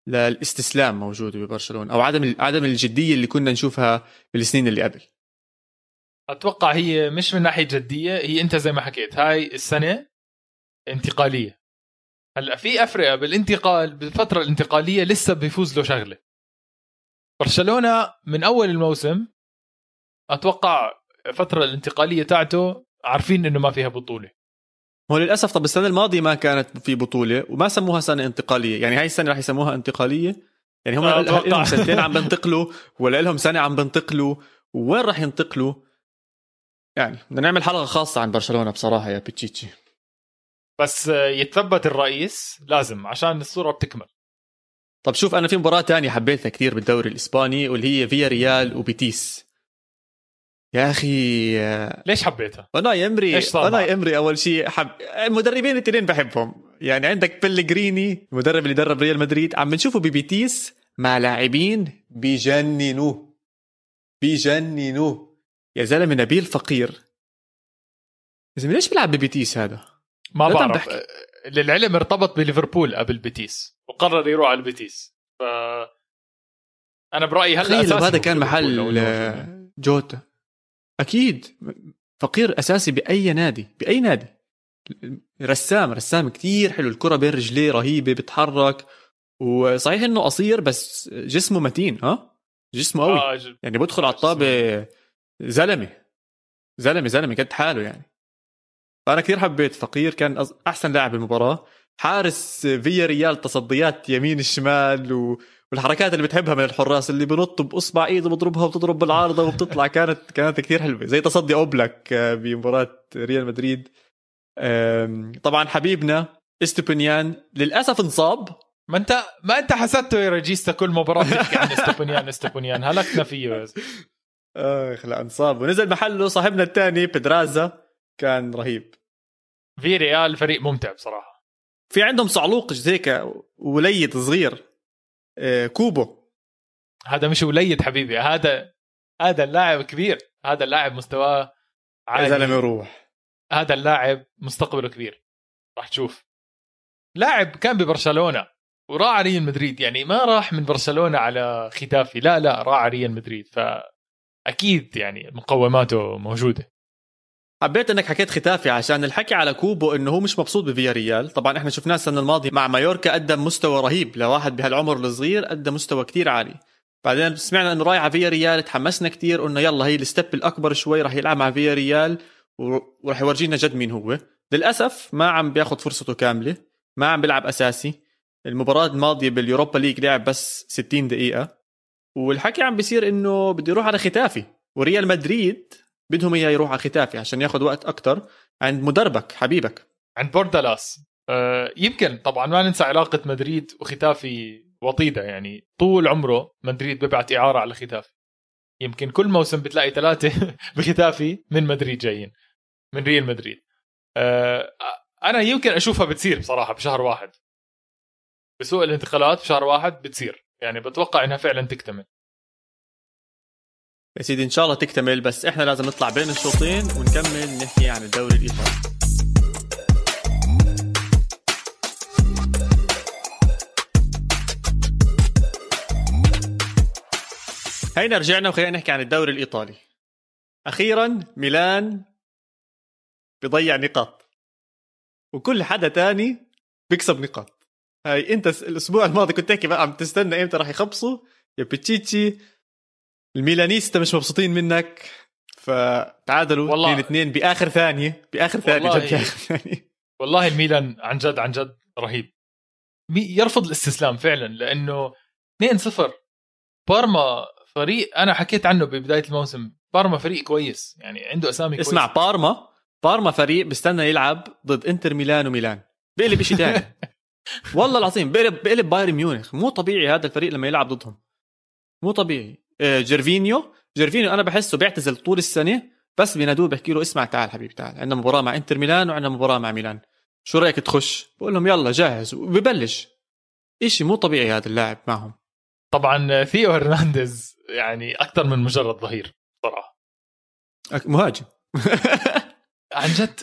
للاستسلام موجوده ببرشلونة أو عدم عدم الجدية اللي كنا نشوفها بالسنين اللي قبل. أتوقع هي مش من ناحية جدية هي أنت زي ما حكيت هاي السنة انتقالية. هلأ في افرقه بالانتقال بالفترة الانتقالية لسه بيفوز له شغلة. برشلونة من أول الموسم أتوقع الفترة الانتقالية تاعته عارفين إنه ما فيها بطولة. هو للأسف طب السنة الماضية ما كانت في بطولة وما سموها سنة انتقالية. يعني هاي السنة رح يسموها انتقالية. يعني هم لهم سنتين عم بنتقلوا ولا لهم سنة عم بنتقلوا. وين رح ينتقلوا؟ يعني. بدنا نعمل حلقة خاصة عن برشلونة بصراحة يا بيتشيتشي. بس يتثبت الرئيس لازم عشان الصورة بتكمل. طب شوف أنا في مباراة تانية حبيتها كثير بالدوري الإسباني واللي هي فيا ريال وبيتيس. يا أخي ليش حبيتها؟ أوناي إيمري إيش صار أوناي معك؟ إيمري أول شيء حب المدربين الاثنين بحبهم. يعني عندك بيليغريني المدرب اللي درب ريال مدريد عم نشوفه ببيتيس مع لاعبين بيجننوه بيجننوه يا زلمة نبيل فقير. يا زلمه ليش بيلعب ببيتيس هذا؟ ما بعرف. للعلم ارتبط بليفربول قبل بيتيس وقرر يروح على البيتيس. ف أنا برأيي هلأ أساسي هذا كان محل جوتا. أكيد. فقير أساسي بأي نادي بأي نادي. رسام رسام كتير حلو. الكرة بين رجليه رهيبة بتحرك. وصحيح إنه قصير بس جسمه متين ها؟ جسمه قوي. آه يعني بدخل على الطابة زلمة. زلمة زلمة قد حاله يعني. فانا كثير حبيت فقير كان أحسن لاعب بالمباراة. حارس فيا ريال تصديات يمين الشمال و... والحركات اللي بتحبها من الحراس اللي بنط بأصبع ايده بضربها وبتضرب بالعارضة وبتطلع. *laughs* كانت كانت كثير حلوة. زي تصدي أوبلاك آه، بمباراة ريال مدريد. طبعا حبيبنا إستوبينيان للأسف انصاب. ما أنت ما أنت حسدته يا ريجيستا كل مباراة بتحكي عن إستوبينيان إستوبينيان. هلكنا فيه. *laughs* آخ لا انصاب. ونزل محله صاحبنا الثاني بيدرازا كان رهيب. في ريال فريق ممتع بصراحة. في عندهم صعلوق هيك وليد صغير آه، كوبو. هذا مش وليد حبيبي هذا هذا اللاعب كبير هذا اللاعب مستواه يا عالي. زلمة روح. هذا اللاعب مستقبله كبير راح تشوف. لاعب كان ببرشلونة وراح على ريال مدريد يعني ما راح من برشلونة على ختافي. لا لا راح على ريال مدريد فاكيد يعني مقوماته موجودة. حبيت إنك حكيت ختافي عشان الحكي على كوبو إنه هو مش مبسوط بفيا ريال طبعا إحنا شفناه السنة الماضية مع مايوركا قدم مستوى رهيب لواحد بهالعمر الصغير قدم مستوى كتير عالي. بعدين سمعنا إنه رايح على فيا ريال تحمسنا كتير قلنا يلا هي ال step الأكبر شوي راح يلعب مع فيا ريال و- وراح يورجينا جد مين هو. للأسف ما عم بياخذ فرصته كاملة ما عم بيلعب أساسي. المباراة الماضية باليوروبا ليج لعب بس 60 دقيقة. والحكي عم بيصير إنه بده يروح على ختافي وريال مدريد بدهم إياه يروح على ختافي عشان ياخذ وقت أكثر عند مدربك حبيبك. عند بوردالاس. آه، يمكن طبعا ما ننسى علاقة مدريد وختافي وطيدة يعني. طول عمره مدريد ببعت إعارة على ختافي. يمكن كل موسم بتلاقي ثلاثة *laughs* بختافي من مدريد جايين من ريال مدريد. آه، أنا يمكن أشوفها بتصير بصراحة بشهر واحد. بسوق الانتقالات بشهر واحد بتصير. يعني بتوقع إنها فعلا تكتمل. يا سيدي إن شاء الله تكتمل بس إحنا لازم نطلع بين الشوطين ونكمل نحكي عن الدوري الإيطالي. هينا رجعنا وخلينا نحكي عن الدوري الإيطالي. أخيرا ميلان بيضيع نقاط وكل حدا تاني بيكسب نقاط. هاي انت الأسبوع الماضي كنت تحكي بقى عم تستنى إمتى راح يخبصوا يا بيتشيتشي الميلانيستا مش مبسوطين منك فتعادلوا والله. 2 2 بآخر ثانية بآخر ثانية والله. جد بآخر ثانية والله الميلان عن جد عن جد رهيب يرفض الاستسلام فعلا لأنه 2-0 بارما فريق أنا حكيت عنه ببداية الموسم بارما فريق كويس يعني عنده أسامي اسمع كويسة. بارما بارما فريق بيستنى يلعب ضد إنتر ميلان وميلان بقلب شيء ثاني *laughs* والله العظيم بقلب بقلب بايرن ميونخ. مو طبيعي هذا الفريق لما يلعب ضدهم. مو طبيعي. آه، جيرفينيو. جيرفينيو أنا بحسه بيعتزل طول السنة بس بينادوه بيحكي له اسمع تعال حبيبي تعال. عندنا مباراة مع إنتر ميلان وعندنا مباراة مع ميلان. شو رأيك تخش؟ بقول لهم يلا جاهز. وببلش. إشي مو طبيعي هذا اللاعب معهم. طبعا ثيو هرنانديز يعني أكثر من مجرد ظهير صراحة. مهاجم. *laughs* عن جد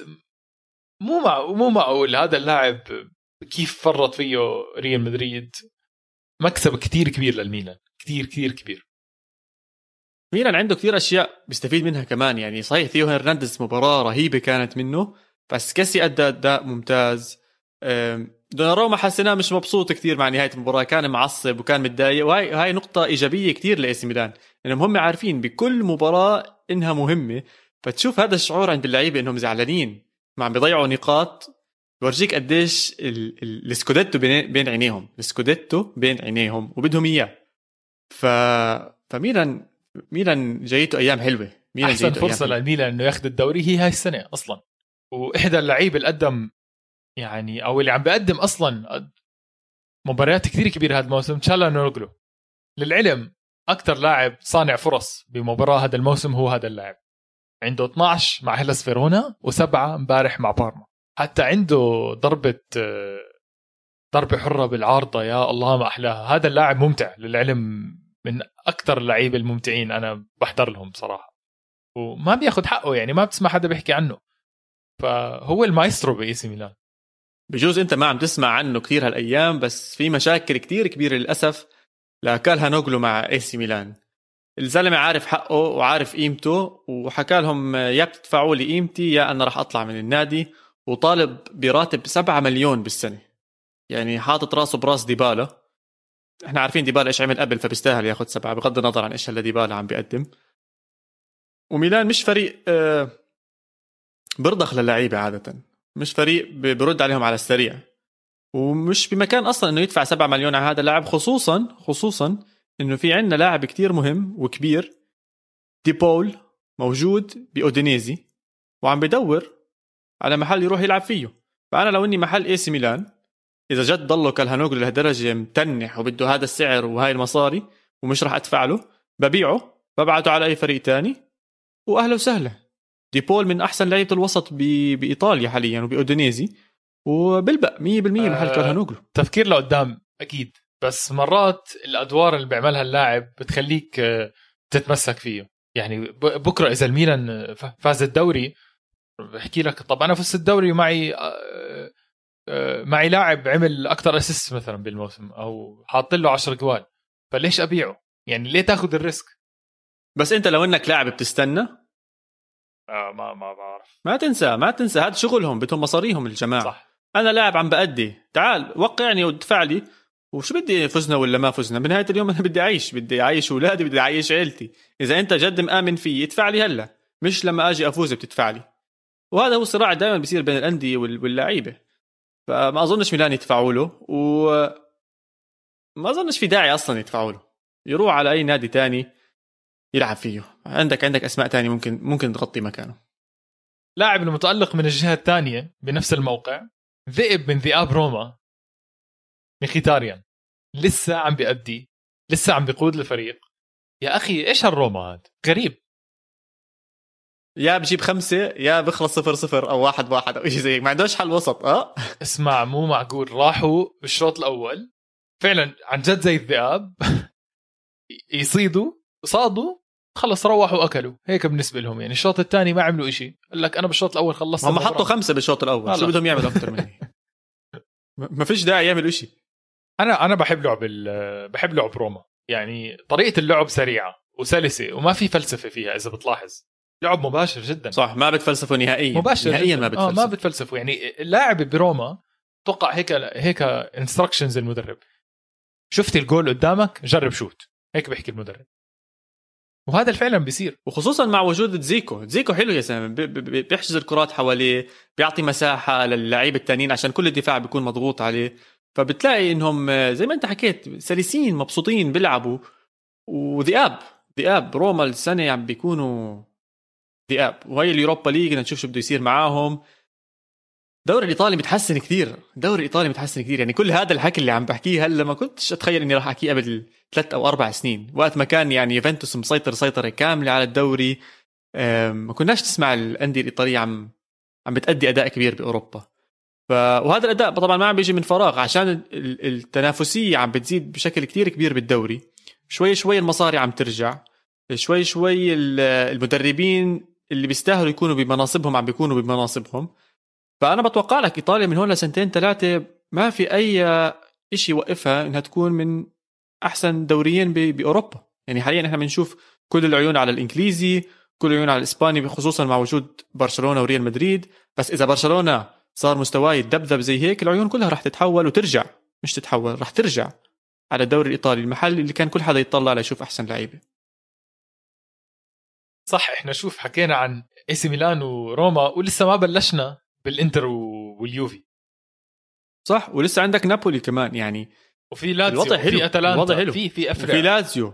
مو مع مو معقول هذا اللاعب كيف فرط فيه ريال مدريد؟ مكسب كتير كبير للميلان كتير كتير كبير. ميلان عنده كثير أشياء بيستفيد منها كمان يعني صحيح ثيو هرنانديز مباراة رهيبة كانت منه بس كيسي أدى أداء ممتاز. دوناروما حسيناه مش مبسوط كثير مع نهاية المباراة كان معصب وكان متضايق وهي هاي نقطة إيجابية كثير لإي سي ميلان إنهم هم عارفين بكل مباراة إنها مهمة فتشوف هذا الشعور عند اللعيبة إنهم زعلانين ما عم بيضيعوا نقاط. بورجيك قديش ال- ال- السكوديتو بين بين عينيهم. السكوديتو بين عينيهم وبدهم إياه. ف فميلان ميلان جايته أيام حلوة. ميلان أحسن فرصة. للميلان إنه ياخذ الدوري هي هاي السنة أصلا. وإحدى اللعيبة اللي قدم يعني أو اللي عم بيقدم أصلا مباريات كثير كبيرة هذا الموسم تشالهانوغلو للعلم أكثر لاعب صانع فرص بمباراة هذا الموسم هو هذا اللاعب. عنده 12 مع هيلاس فيرونا وسبعة امبارح مع بارما. حتى عنده ضربة ضربة حرة بالعارضة يا الله ما أحلاها. هذا اللاعب ممتع للعلم من أكثر اللعيبة الممتعين أنا بحضر لهم بصراحه وما بياخذ حقه يعني ما بتسمع حدا بيحكي عنه. فهو المايسترو بإي سي ميلان. بجوز أنت ما عم تسمع عنه كثير هالأيام بس في مشاكل كثير كبيرة للأسف لكالهانوغلو مع إي سي ميلان. الزلمة عارف حقه وعارف قيمته وحكى لهم يا بتدفعوا لي قيمتي يا أنا راح أطلع من النادي. وطالب براتب 7 مليون بالسنة. يعني حاطط راسه براس ديبالا. إحنا عارفين ديبالا إيش عمل قبل فبيستاهل ياخذ سبعة بغض النظر عن إيش هلا ديبالا عم بيقدم. وميلان مش فريق آه، برضخ للعيبة عادة. مش فريق برد عليهم على السريع. ومش بمكان أصلا إنه يدفع 7 مليون على هذا اللاعب خصوصا خصوصا إنه في عندنا لاعب كتير مهم وكبير. دي بول موجود بأودينيزي وعم بدور على محل يروح يلعب فيه. فأنا لو إني محل إي سي ميلان إذا جد ضله كالهانوغلو لهالدرجة متنح وبده هذا السعر وهاي المصاري ومش راح أدفع له ببيعه ببعته على أي فريق تاني واهلا وسهلا. دي بول من أحسن لعيبة الوسط ب... بإيطاليا حاليا وبأودينيزي وبلبق 100% محل آه، كالهانوغلو تفكير لقدام أكيد. بس مرات الأدوار اللي بيعملها اللاعب بتخليك آه، تتمسك فيه. يعني بكرة إذا الميلان آه، فاز الدوري بحكي لك. طب أنا فزت الدوري ومعي آه، آه، معي لاعب عمل أكثر assist مثلا بالموسم أو حاط له 10 جوال. فليش أبيعه؟ يعني ليه تاخذ الريسك؟ بس أنت لو إنك لاعب بتستنى؟ آه ما ما بعرف. ما تنسى ما تنسى. هذا شغلهم بدهم مصاريهم الجماعة. صح. أنا لاعب عم بأدي. تعال وقعني وادفع لي. وشو بدي فزنا ولا ما فزنا؟ بنهاية اليوم أنا بدي أعيش. بدي أعيش أولادي بدي أعيش عيلتي. إذا أنت جد مآمن فيي ادفع لي هلأ. مش لما أجي أفوز بتدفع لي. وهذا هو الصراع دائما بيصير بين الأندية وال- واللعيبة. فما أظنش ميلان يدفعوا له و ما أظنش في داعي أصلا يدفعوا له. يروح على أي نادي تاني يلعب فيه. عندك عندك أسماء تانية ممكن ممكن تغطي مكانه. لاعب المتألق من الجهة الثانية بنفس الموقع ذئب من ذئاب روما. ميخيتاريان لسه عم بيأدي لسه عم بيقود الفريق. يا أخي إيش هالروما هاد؟ غريب. يا بجيب خمسة يا بخلص صفر صفر أو واحد واحد أو شيء زي ما عندوش حل وسط. أه. اسمع مو معقول. راحوا بالشوط الأول. فعلا عن جد زي الذئاب. يصيدوا صادوا خلص روحوا أكلوا. هيك بالنسبة لهم يعني. الشوط الثاني ما عملوا إشي. قال لك أنا بالشوط الأول خلصت. هم. حطوا خمسة بالشوط الأول. شو. بدهم يعملوا أكثر من هيك ما فيش داعي يعملوا شيء أنا أنا بحب لعب بحب لعب روما. يعني طريقة اللعب سريعة وسلسة وما في فلسفة فيها إذا بتلاحظ. لعب مباشر جدا. صح ما بتفلسفوا نهائيا. مباشر نهائيا جداً. ما بتفلسفوا ما بتفلسفوا يعني اللاعب بروما توقع هيك هيك instructions المدرب. شفت الجول قدامك؟ جرب shoot هيك بيحكي المدرب. وهذا فعلا بيصير. وخصوصا مع وجود زيكو زيكو حلو يا سامي. بي- بي- بيحجز الكرات حواليه بيعطي مساحة للعيبة التانيين عشان كل الدفاع بيكون مضغوط عليه. فبتلاقي إنهم آه، زي ما أنت حكيت سلسين مبسوطين بيلعبوا. وذئاب. ذئاب. روما السنة عم بيكونوا ذئاب وهي اليوروبا ليج بدنا نشوف شو بده يصير معاهم. الدوري الإيطالي متحسن كثير. الدوري الإيطالي متحسن كثير. يعني كل هذا الحكي اللي عم بحكيه هلا ما كنتش أتخيل إني راح أحكيه قبل ثلاث أو أربع سنين. وقت ما كان يعني يوفنتوس مسيطر سيطرة كاملة على الدوري ما كناش نسمع الأندية الإيطالية عم عم بتأدي أداء كبير بأوروبا. ف... وهذا الأداء طبعا ما عم بيجي من فراغ عشان ال- التنافسية عم بتزيد بشكل كتير كبير بالدوري. شوي شوي المصاري عم ترجع. شوي شوي ال- المدربين اللي بيستاهلوا يكونوا بمناصبهم عم بيكونوا بمناصبهم. فأنا بتوقع لك إيطاليا من هون لسنتين ثلاثة ما في أي شيء يوقفها إنها تكون من أحسن دوريين بأوروبا. يعني حاليا إحنا بنشوف كل العيون على الإنجليزي كل العيون على الإسباني خصوصا مع وجود برشلونة وريال مدريد. بس إذا برشلونة صار مستواه يتذبذب زي هيك العيون كلها رح تتحول وترجع. مش تتحول رح ترجع على الدوري الإيطالي المحل اللي كان كل حدا يطلع ليشوف أحسن لعيبة. صح إحنا شوف حكينا عن AC ميلان وروما ولسه ما بلشنا بالإنتر واليوفي. صح ولسه عندك نابولي كمان يعني وفي لاتسيو الوضع حلو. في أتلانتا الوضع حلو. في في وفي افريقيا لازيو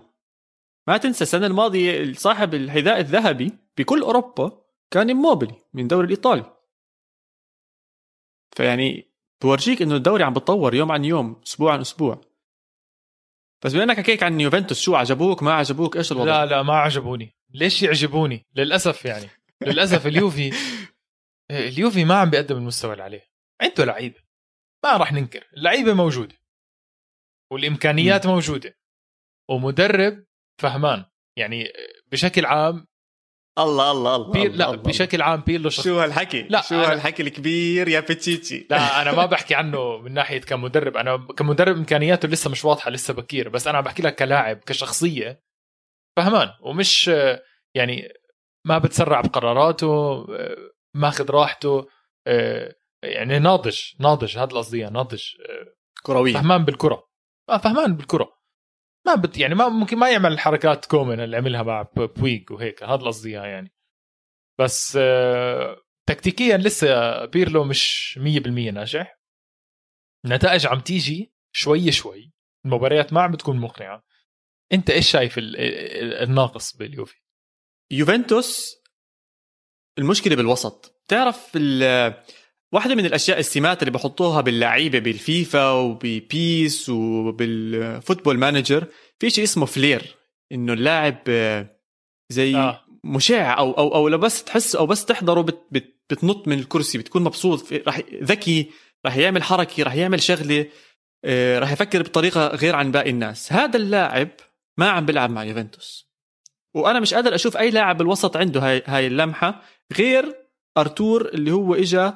ما تنسى السنة الماضية صاحب الحذاء الذهبي بكل أوروبا كان إيموبيلي من الدوري الإيطالي. فيعني بورجيك إنه الدوري عم بتطور يوم عن يوم أسبوع عن أسبوع. بس بما إنك حكيك عن يوفنتوس شو عجبوك ما عجبوك إيش الوضع؟ لا لا ما عجبوني. ليش يعجبوني؟ للأسف يعني. للأسف اليوفي اليوفي ما عم بيقدم المستوى اللي عليه. عنده لعيبة. ما راح ننكر. اللعيبة موجودة. والإمكانيات م. موجودة. ومدرب فهمان. يعني بشكل عام الله الله الله بير لا الله. بشكل عام بيرلو شخص... شو هالحكي؟ لا شو هالحكي الكبير يا بتشيتشي لا أنا ما بحكي عنه من ناحية كمدرب. أنا كمدرب إمكانياته لسه مش واضحة لسه بكير. بس أنا عم بحكي لك كلاعب كشخصية فهمان ومش يعني ما بتسرع بقراراته ماخذ راحته يعني ناضج ناضج هذا القصدي ناضج. كرويا فهمان بالكرة. آه فهمان بالكرة. ما بت يعني ما ممكن ما يعمل حركات كمان اللي عملها مع بوغبا وهيك هذا قصدي يعني. بس تكتيكيا لسه بيرلو مش 100% ناجح. النتائج عم تيجي شوي شوي. المباريات ما عم بتكون مقنعة. انت إيش شايف الناقص باليوفي؟ يوفنتوس المشكلة بالوسط. تعرف واحدة من الأشياء السمات اللي بحطوها باللعيبة بالفيفا وببيس وبال football manager في شيء اسمه فلير إنه اللاعب زي آه. مشع أو أو أو لو بس تحس أو بس تحضره بت بت بتنط من الكرسي بتكون مبسوط راح ذكي راح يعمل حركة راح يعمل شغلة آه، راح يفكر بطريقة غير عن باقي الناس. هذا اللاعب ما عم بيلعب مع يوفنتوس. وأنا مش قادر أشوف أي لاعب بالوسط عنده هاي هاي اللمحة غير أرتور اللي هو اجى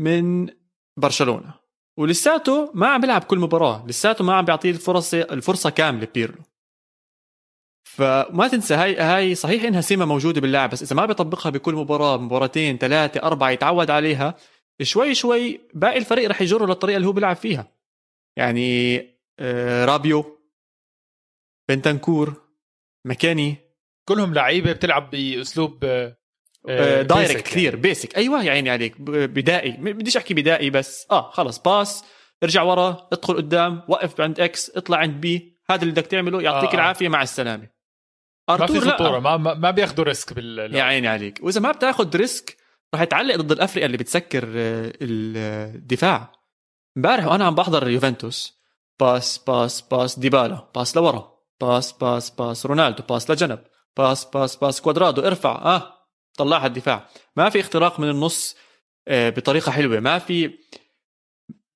من برشلونة. ولساته ما عم بيلعب كل مباراة. لساته ما عم بيعطيه الفرصه الفرصة كاملة بيرلو فما تنسى هاي هاي صحيح إنها سمه موجودة باللاعب بس إذا ما بيطبقها بكل مباراة مباراتين ثلاثة أربعة يتعود عليها شوي شوي باقي الفريق رح يجره للطريقة اللي هو بيلعب فيها. يعني آه، رابيو بنتنكور مكاني. كلهم لعيبة بتلعب بأسلوب direct آه، كثير يعني. basic أيوه يا عيني عليك. بدائي. بديش أحكي بدائي بس. آه خلص. pass ارجع ورا ادخل قدام وقف عند X اطلع عند B هذا اللي بدك تعمله. يعطيك آه. العافية. مع السلامة. ارتور ما في خطورة. ما ما بياخذوا risk بال يا عيني عليك. وإذا ما بتاخذ risk راح يتعلق ضد الأفرقة اللي بتسكر آه، الدفاع. امبارح وأنا عم بحضر يوفنتوس. pass pass pass ديبالا. pass لورا. pass pass pass. رونالدو pass لجنب. pass pass pass. كوادرادو ارفع. آه طلعها الدفاع. ما في اختراق من النص آه، بطريقة حلوة. ما في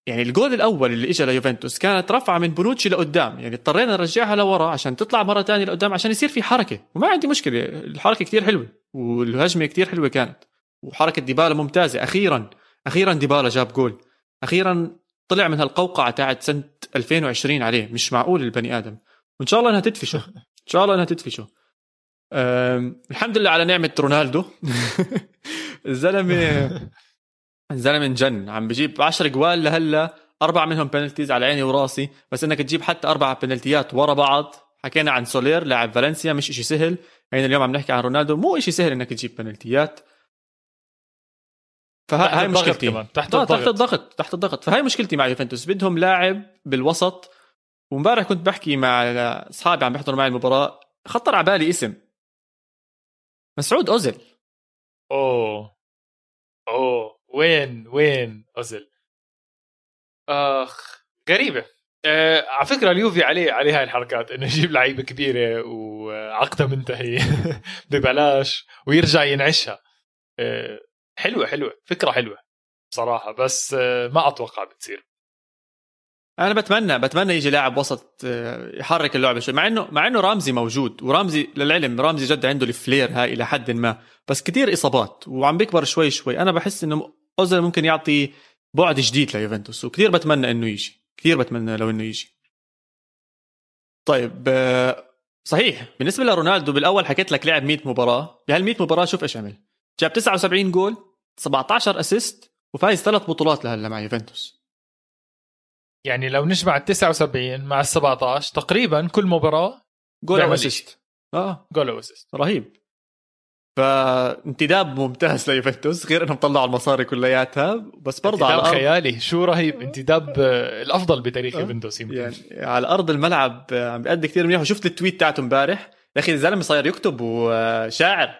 يعني الجول الأول اللي اجى ليوفنتوس كانت رفعه من بونوتشي لقدام. يعني اضطرينا نرجعها لورا عشان تطلع مرة ثانية لقدام عشان يصير في حركة. وما عندي مشكلة. الحركة كتير حلوة والهجمة كتير حلوة كانت. وحركة ديبالا ممتازة. أخيرا أخيرا ديبالا جاب جول. أخيرا طلع من هالقوقعة تاعت سنة 2020 عليه. مش معقول البني آدم. وان شاء الله إنها تدفشه. إن شاء الله إنها تدفشه. *laughs* الحمد لله على نعمة رونالدو. *laughs* الزلمه الزلمه *laughs* انجن عم بجيب 10 جوال لهلا أربع منهم penalties على عيني وراسي. بس إنك تجيب حتى أربع بنالتيات ورا بعض. حكينا عن سولير لاعب فالنسيا مش إشي سهل. يعني اليوم عم نحكي عن رونالدو مو إشي سهل إنك تجيب بنالتيات فهاي مشكلتي. كمان. تحت الضغط تحت الضغط. تحت الضغط. فهاي مشكلتي مع يوفنتوس. بدهم لاعب بالوسط وامبارح كنت بحكي مع أصحابي عم بيحضروا معي المباراة خطر على بالي اسم. مسعود أوزيل. أوه. أوه. وين وين أوزيل؟ آخ غريبة. آه على فكرة اليوفي عليه عليه هاي الحركات إنه يجيب لعيبة كبيرة وعقدها منتهي *laughs* ببلاش ويرجع ينعشها. آه حلوة حلوة. فكرة حلوة بصراحة بس آه ما أتوقع بتصير. أنا بتمنى بتمنى يجي لاعب وسط آه، يحرك اللعبه شوي. مع انه مع إنه رامزي موجود ورامزي للعلم رامزي جد عنده الفلير هاي إلى حد ما. بس كتير إصابات وعم بيكبر شوي شوي. أنا بحس إنه أوزيل ممكن يعطي بعد جديد ليوفنتوس وكثير بتمنى إنه يجي. كثير بتمنى لو إنه يجي. طيب آه، صحيح بالنسبة لرونالدو بالأول حكيت لك لعب 100 مباراة. بهال 100 مباراة شوف إيش عمل. جاب 79 جول 17 اسيست وفايز ثلاث بطولات لهلا مع يوفنتوس. يعني لو نجمع ال 79 مع ال 17 تقريبا كل مباراة جول أو assist. آه. جول أو assist. رهيب. فانتداب ممتاز ليوفنتوس غير إنهم طلعوا المصاري كلياتها بس برضه على الأرض خيالي. شو رهيب انتداب الأفضل بتاريخ آه. يوفنتوس يمكن. يعني على أرض الملعب عم بيأدي كثير منيح. وشفت ال tweet تاعته امبارح. يا أخي الزلمة صاير يكتب وشاعر.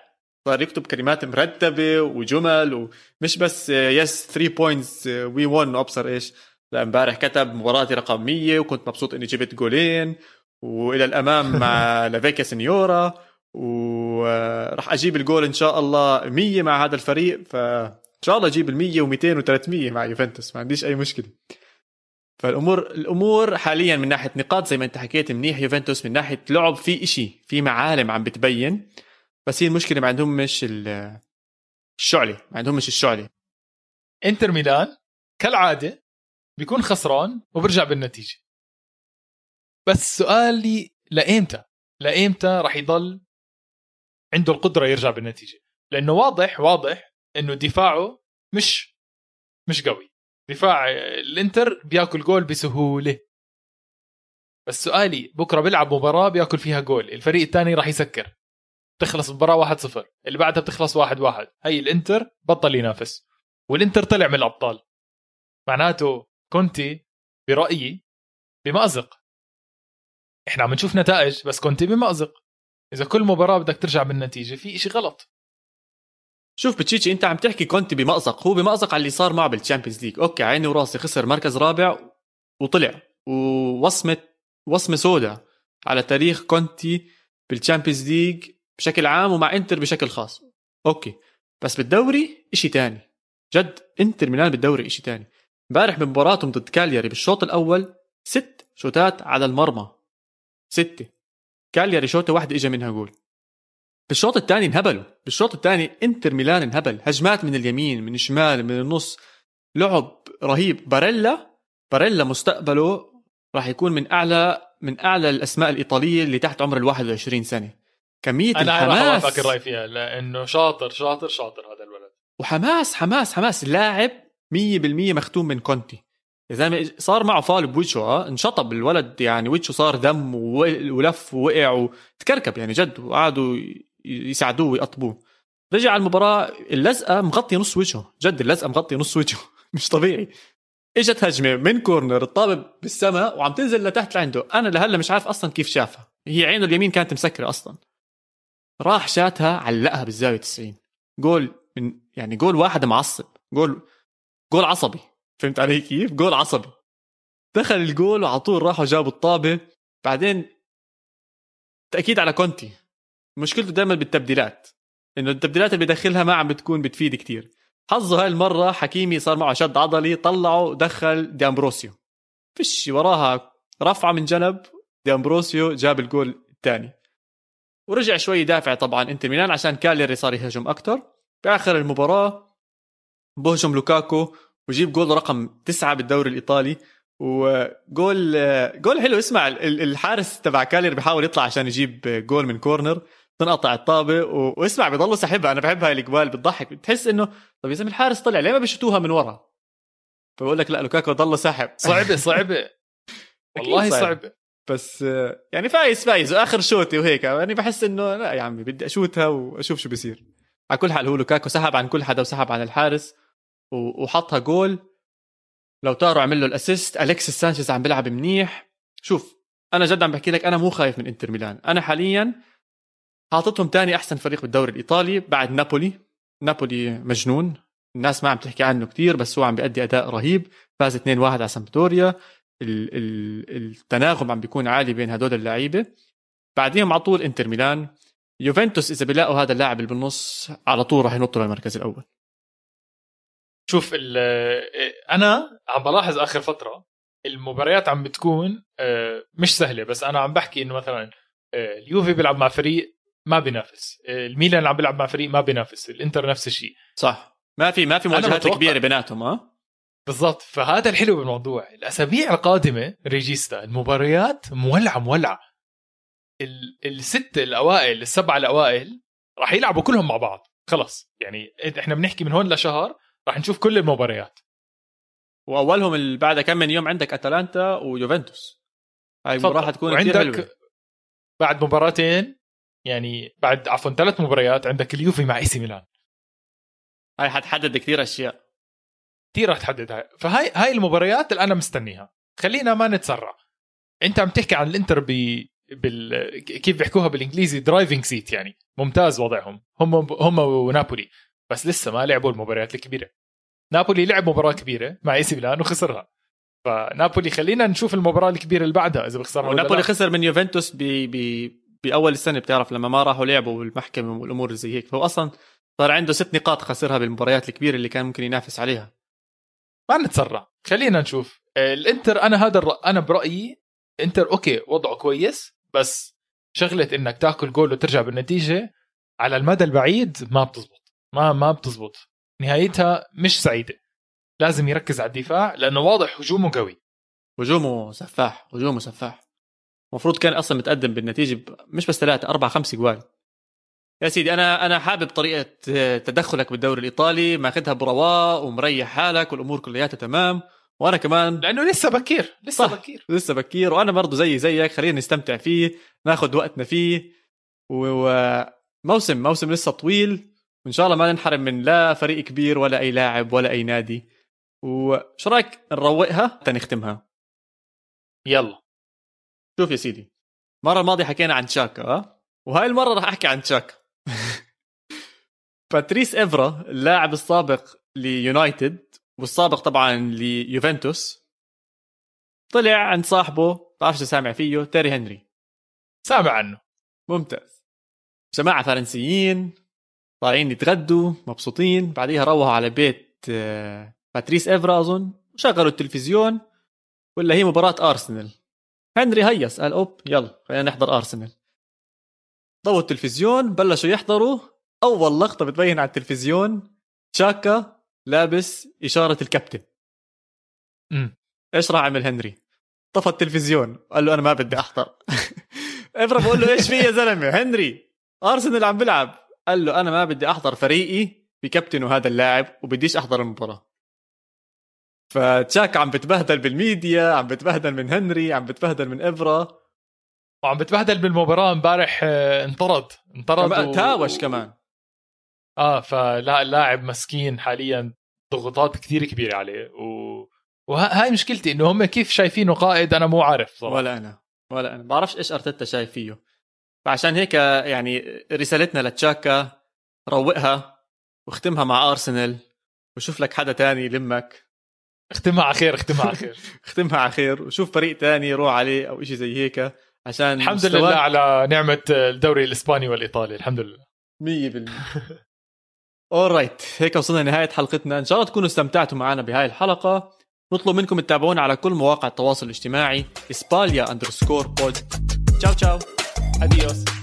صار يكتب كلمات مرتبة وجمل ومش بس yes 3 points we won وابصر إيش. امبارح كتب مباراتي رقم 100 وكنت مبسوط إني جبت جولين. وإلى الأمام *laughs* مع لا فيكيا سنيورا وراح أجيب الجول إن شاء الله 100 مع هذا الفريق. فان شاء الله أجيب ال 100 و200 و300 مع يوفنتوس. ما عنديش أي مشكلة. فالأمور الأمور حاليا من ناحية نقاط زي ما أنت حكيت منيح. يوفنتوس من ناحية لعب في إشي في معالم عم بتبين. بس هي المشكلة ما عندهم مش الشعله ما عندهم مش الشعله إنتر ميلان كالعادة بيكون خسران وبرجع بالنتيجة. بس سؤالي لإيمتى؟ لإيمتى راح يضل عنده القدرة يرجع بالنتيجة؟ لأنه واضح واضح إنه دفاعه مش مش قوي. دفاع الإنتر بياكل جول بسهولة. بس سؤالي بكرة بيلعب مباراة بياكل فيها جول. الفريق الثاني راح يسكر. تخلص المباراه 1-0 اللي بعدها بتخلص 1-1 هي الإنتر بطل ينافس. والإنتر طلع من الأبطال. معناته كونتي برأيي بمأزق. إحنا عم نشوف نتائج بس كونتي بمأزق. إذا كل مباراة بدك ترجع بالنتيجة في إشي غلط. شوف بيتشيتشي أنت عم تحكي كونتي بمأزق. هو بمأزق على اللي صار معه بال Champions League okay عيني وراسي خسر مركز رابع وطلع. ووصمة وصمة سوداء على تاريخ كونتي بال Champions League بشكل عام ومع إنتر بشكل خاص. okay بس بالدوري إشي تاني. جد إنتر ميلان بالدوري إشي تاني. امبارح بمباراتهم ضد كالياري بالشوط الأول ست شوتات على المرمى. ستة. كالياري شوطة واحدة اجى منها جول. بالشوط الثاني انهبلوا. بالشوط الثاني انتر ميلان انهبل. هجمات من اليمين من الشمال من النص. لعب رهيب. باريلا باريلا مستقبله راح يكون من أعلى من أعلى الأسماء الإيطالية اللي تحت عمر ال 21 سنة. كمية أنا الحماس أنا الرأي فيها لأنه شاطر شاطر شاطر هذا الولد. وحماس حماس حماس. لاعب 100% مختوم من كونتي. يا زلمه صار معه فال بوجهه آه انشطب الولد يعني وجهه صار دم ولف ووقع وتكركب يعني جد وقعدوا يساعدوه ويقطبوه. رجع على المباراة اللزقة مغطي نص وجهه جد اللزقة مغطي نص وجهه *laughs* مش طبيعي. إجت هجمة من corner الطابه بالسماء وعم تنزل لتحت لعنده. أنا لهلا مش عارف أصلا كيف شافها. هي عينه اليمين كانت مسكرة أصلا. راح شاتها علقها بالزاوية 90 جول من يعني جول واحد معصب. goal goal عصبي. فهمت علي كيف؟ جول عصبي. دخل الجول وعلى طول راحوا جابوا الطابة. بعدين تأكيد على كونتي. مشكلته دائما بالتبديلات. إنه التبديلات اللي بدخلها ما عم بتكون بتفيد كتير. حظه هاي المرة حكيمي صار معه شد عضلي طلعه دخل دي امبروسيو فيش وراها رفعة من جنب دي امبروسيو جاب الجول الثاني. ورجع شوي يدافع طبعا إنتر ميلان عشان كاليري صار يهجم أكثر بآخر المباراة بهجم لوكاكو ويجيب جول رقم تسعة بالدوري الإيطالي وجول جول حلو. اسمع الحارس تبع كالير بيحاول يطلع عشان يجيب جول من corner تنقطع الطابة واسمع بضلوا سحبها أنا بحب هاي الأجوال بتضحك. بتحس إنه طب يا زلمة الحارس طلع ليه ما بيشوتوها من ورا؟ فبقول لك لا لوكاكو ضله *laughs* سحب صعبة صعبة. والله صعبة. بس يعني فايز فايز. وآخر شوتي وهيك. يعني بحس إنه لا يا عمي بدي أشوتها وأشوف شو بيصير. على كل حال هو لوكاكو سحب عن كل حدا وسحب عن الحارس. وحطها جول. لوتارو عمل له ال assist. الكسيس سانشيز عم بيلعب منيح. شوف أنا جد عم بحكي لك أنا مو خايف من إنتر ميلان. أنا حاليا حاططهم تاني أحسن فريق بالدوري الإيطالي بعد نابولي. نابولي مجنون. الناس ما عم تحكي عنه كتير بس هو عم بيأدي أداء رهيب. فاز 2-1 على سامبدوريا. التناغم عم بيكون عالي بين هدول اللعيبة. بعديهم على طول إنتر ميلان. يوفنتوس إذا بيلاقوا هذا اللاعب اللي بالنص على طول راح ينطوا للمركز الأول. شوف أنا عم بلاحظ آخر فترة المباريات عم بتكون آه، مش سهلة بس أنا عم بحكي إنه مثلا آه، اليوفي بيلعب مع فريق ما بينافس آه، الميلان عم بيلعب مع فريق ما بينافس الإنتر نفس الشيء. صح. ما في ما في مواجهات كبيرة بيناتهم ها بالضبط. فهذا الحلو بالموضوع. الأسابيع القادمة ريجيستا المباريات مولعة مولعة. الست الأوائل السبعه الأوائل راح يلعبوا كلهم مع بعض. خلص يعني إحنا بنحكي من هون لشهر راح نشوف كل المباريات. وأولهم اللي بعد كم من يوم عندك أتلانتا ويوفنتوس. هاي المباراه حتكون كثير حلوة. بعد مباراتين يعني بعد عفوا ثلاث مباريات عندك اليوفي مع إي سي ميلان. هاي حتحدد كثير أشياء. كثير رح تحدد هاي. فهاي هاي المباريات اللي أنا مستنيها. خلينا ما نتسرع. أنت عم تحكي عن الإنتر ب بال كيف بيحكوها بالإنجليزي؟ driving seat يعني. ممتاز وضعهم. هم هم ونابولي. بس لسه ما لعبوا المباريات الكبيرة. نابولي لعب مباراة كبيرة مع إي سي ميلان وخسرها. فنابولي خلينا نشوف المباراة الكبيرة اللي بعدها إذا بخسرها ونابولي خسر من يوفنتوس ب ب بأول السنة بتعرف لما ما راحوا لعبوا بالمحكمه والأمور زي هيك. فهو أصلا صار عنده ست نقاط خسرها بالمباريات الكبيرة اللي كان ممكن ينافس عليها. ما نتسرع. خلينا نشوف. الإنتر أنا هذا الر... أنا برأيي إنتر أوكي وضعه كويس بس شغلة إنك تاكل جول وترجع بالنتيجة على المدى البعيد ما بتزبط. ما ما بتزبط. نهايتها مش سعيدة. لازم يركز على الدفاع لأنه واضح هجومه قوي. هجومه سفاح هجومه سفاح. المفروض كان أصلا متقدم بالنتيجة. مش بس ثلاثة أربعة خمس جوال. يا سيدي أنا أنا حابب طريقة تدخلك بالدوري الإيطالي ماخذها برواء ومريح حالك والأمور كلياتها تمام. وأنا كمان لأنه لسه بكير لسه صح. بكير. لسه بكير. وأنا برضه زي زيك خلينا نستمتع فيه ناخذ وقتنا فيه. وموسم موسم لسه طويل. وان شاء الله ما ننحرم من لا فريق كبير ولا أي لاعب ولا أي نادي. وشو رأيك نروقها تنختمها يلا. شوف يا سيدي المرة الماضية حكينا عن تشاكا أه؟ وهاي المرة راح أحكي عن تشاكا. *laughs* باتريس إيفرا اللاعب السابق ليونايتد والسابق طبعا ليوفنتوس طلع عند صاحبه بعرفش سامع فيه تيري هنري. سامع عنه. ممتاز. جماعة فرنسيين طالعين يتغدوا مبسوطين. بعديها روحوا على بيت آه، باتريس إيفرا أظن. وشغلوا التلفزيون ولا هي مباراة أرسنال. هنري هيس قال أوب يلا خلينا نحضر أرسنال. ضووا التلفزيون بلشوا يحضروا. أول لقطة بتبين على التلفزيون تشاكا لابس إشارة الكابتن. امم إيش راح عمل هنري؟ طفى التلفزيون قال له أنا ما بدي أحضر. *laughs* ابرا بقول له إيش في يا زلمة؟ هنري أرسنال عم بيلعب. قال له أنا ما بدي أحضر فريقي بكابتنه هذا اللاعب وبديش أحضر المباراة. فتشاكا عم بتبهدل بالميديا عم بتبهدل من هنري عم بتبهدل من ابرا وعم بتبهدل بالمباراة امبارح آه، انطرد. انطرد و... تهاوش كمان. آه فلا اللاعب مسكين حاليا ضغوطات كثير كبيرة عليه. و... وهاي مشكلتي إنه هم كيف شايفينه قائد؟ أنا مو عارف صراحة. ولا أنا. ولا أنا. بعرفش إيش أرتيتا شايف فيه. فعشان هيك يعني رسالتنا لتشاكا روقها واختمها مع أرسنال وشوف لك حدا تاني يلمك. اختمها على خير اختمها على خير. *laughs* اختمها على خير وشوف فريق تاني روح عليه أو شيء زي هيك عشان الحمد لله على نعمة الدوري الإسباني والإيطالي الحمد لله. 100% alright هيك وصلنا لنهاية حلقتنا. إن شاء الله تكونوا استمتعتوا معنا بهاي الحلقة. نطلب منكم تتابعونا على كل مواقع التواصل الاجتماعي إسباليا underscore pod ciao ciao Adiós.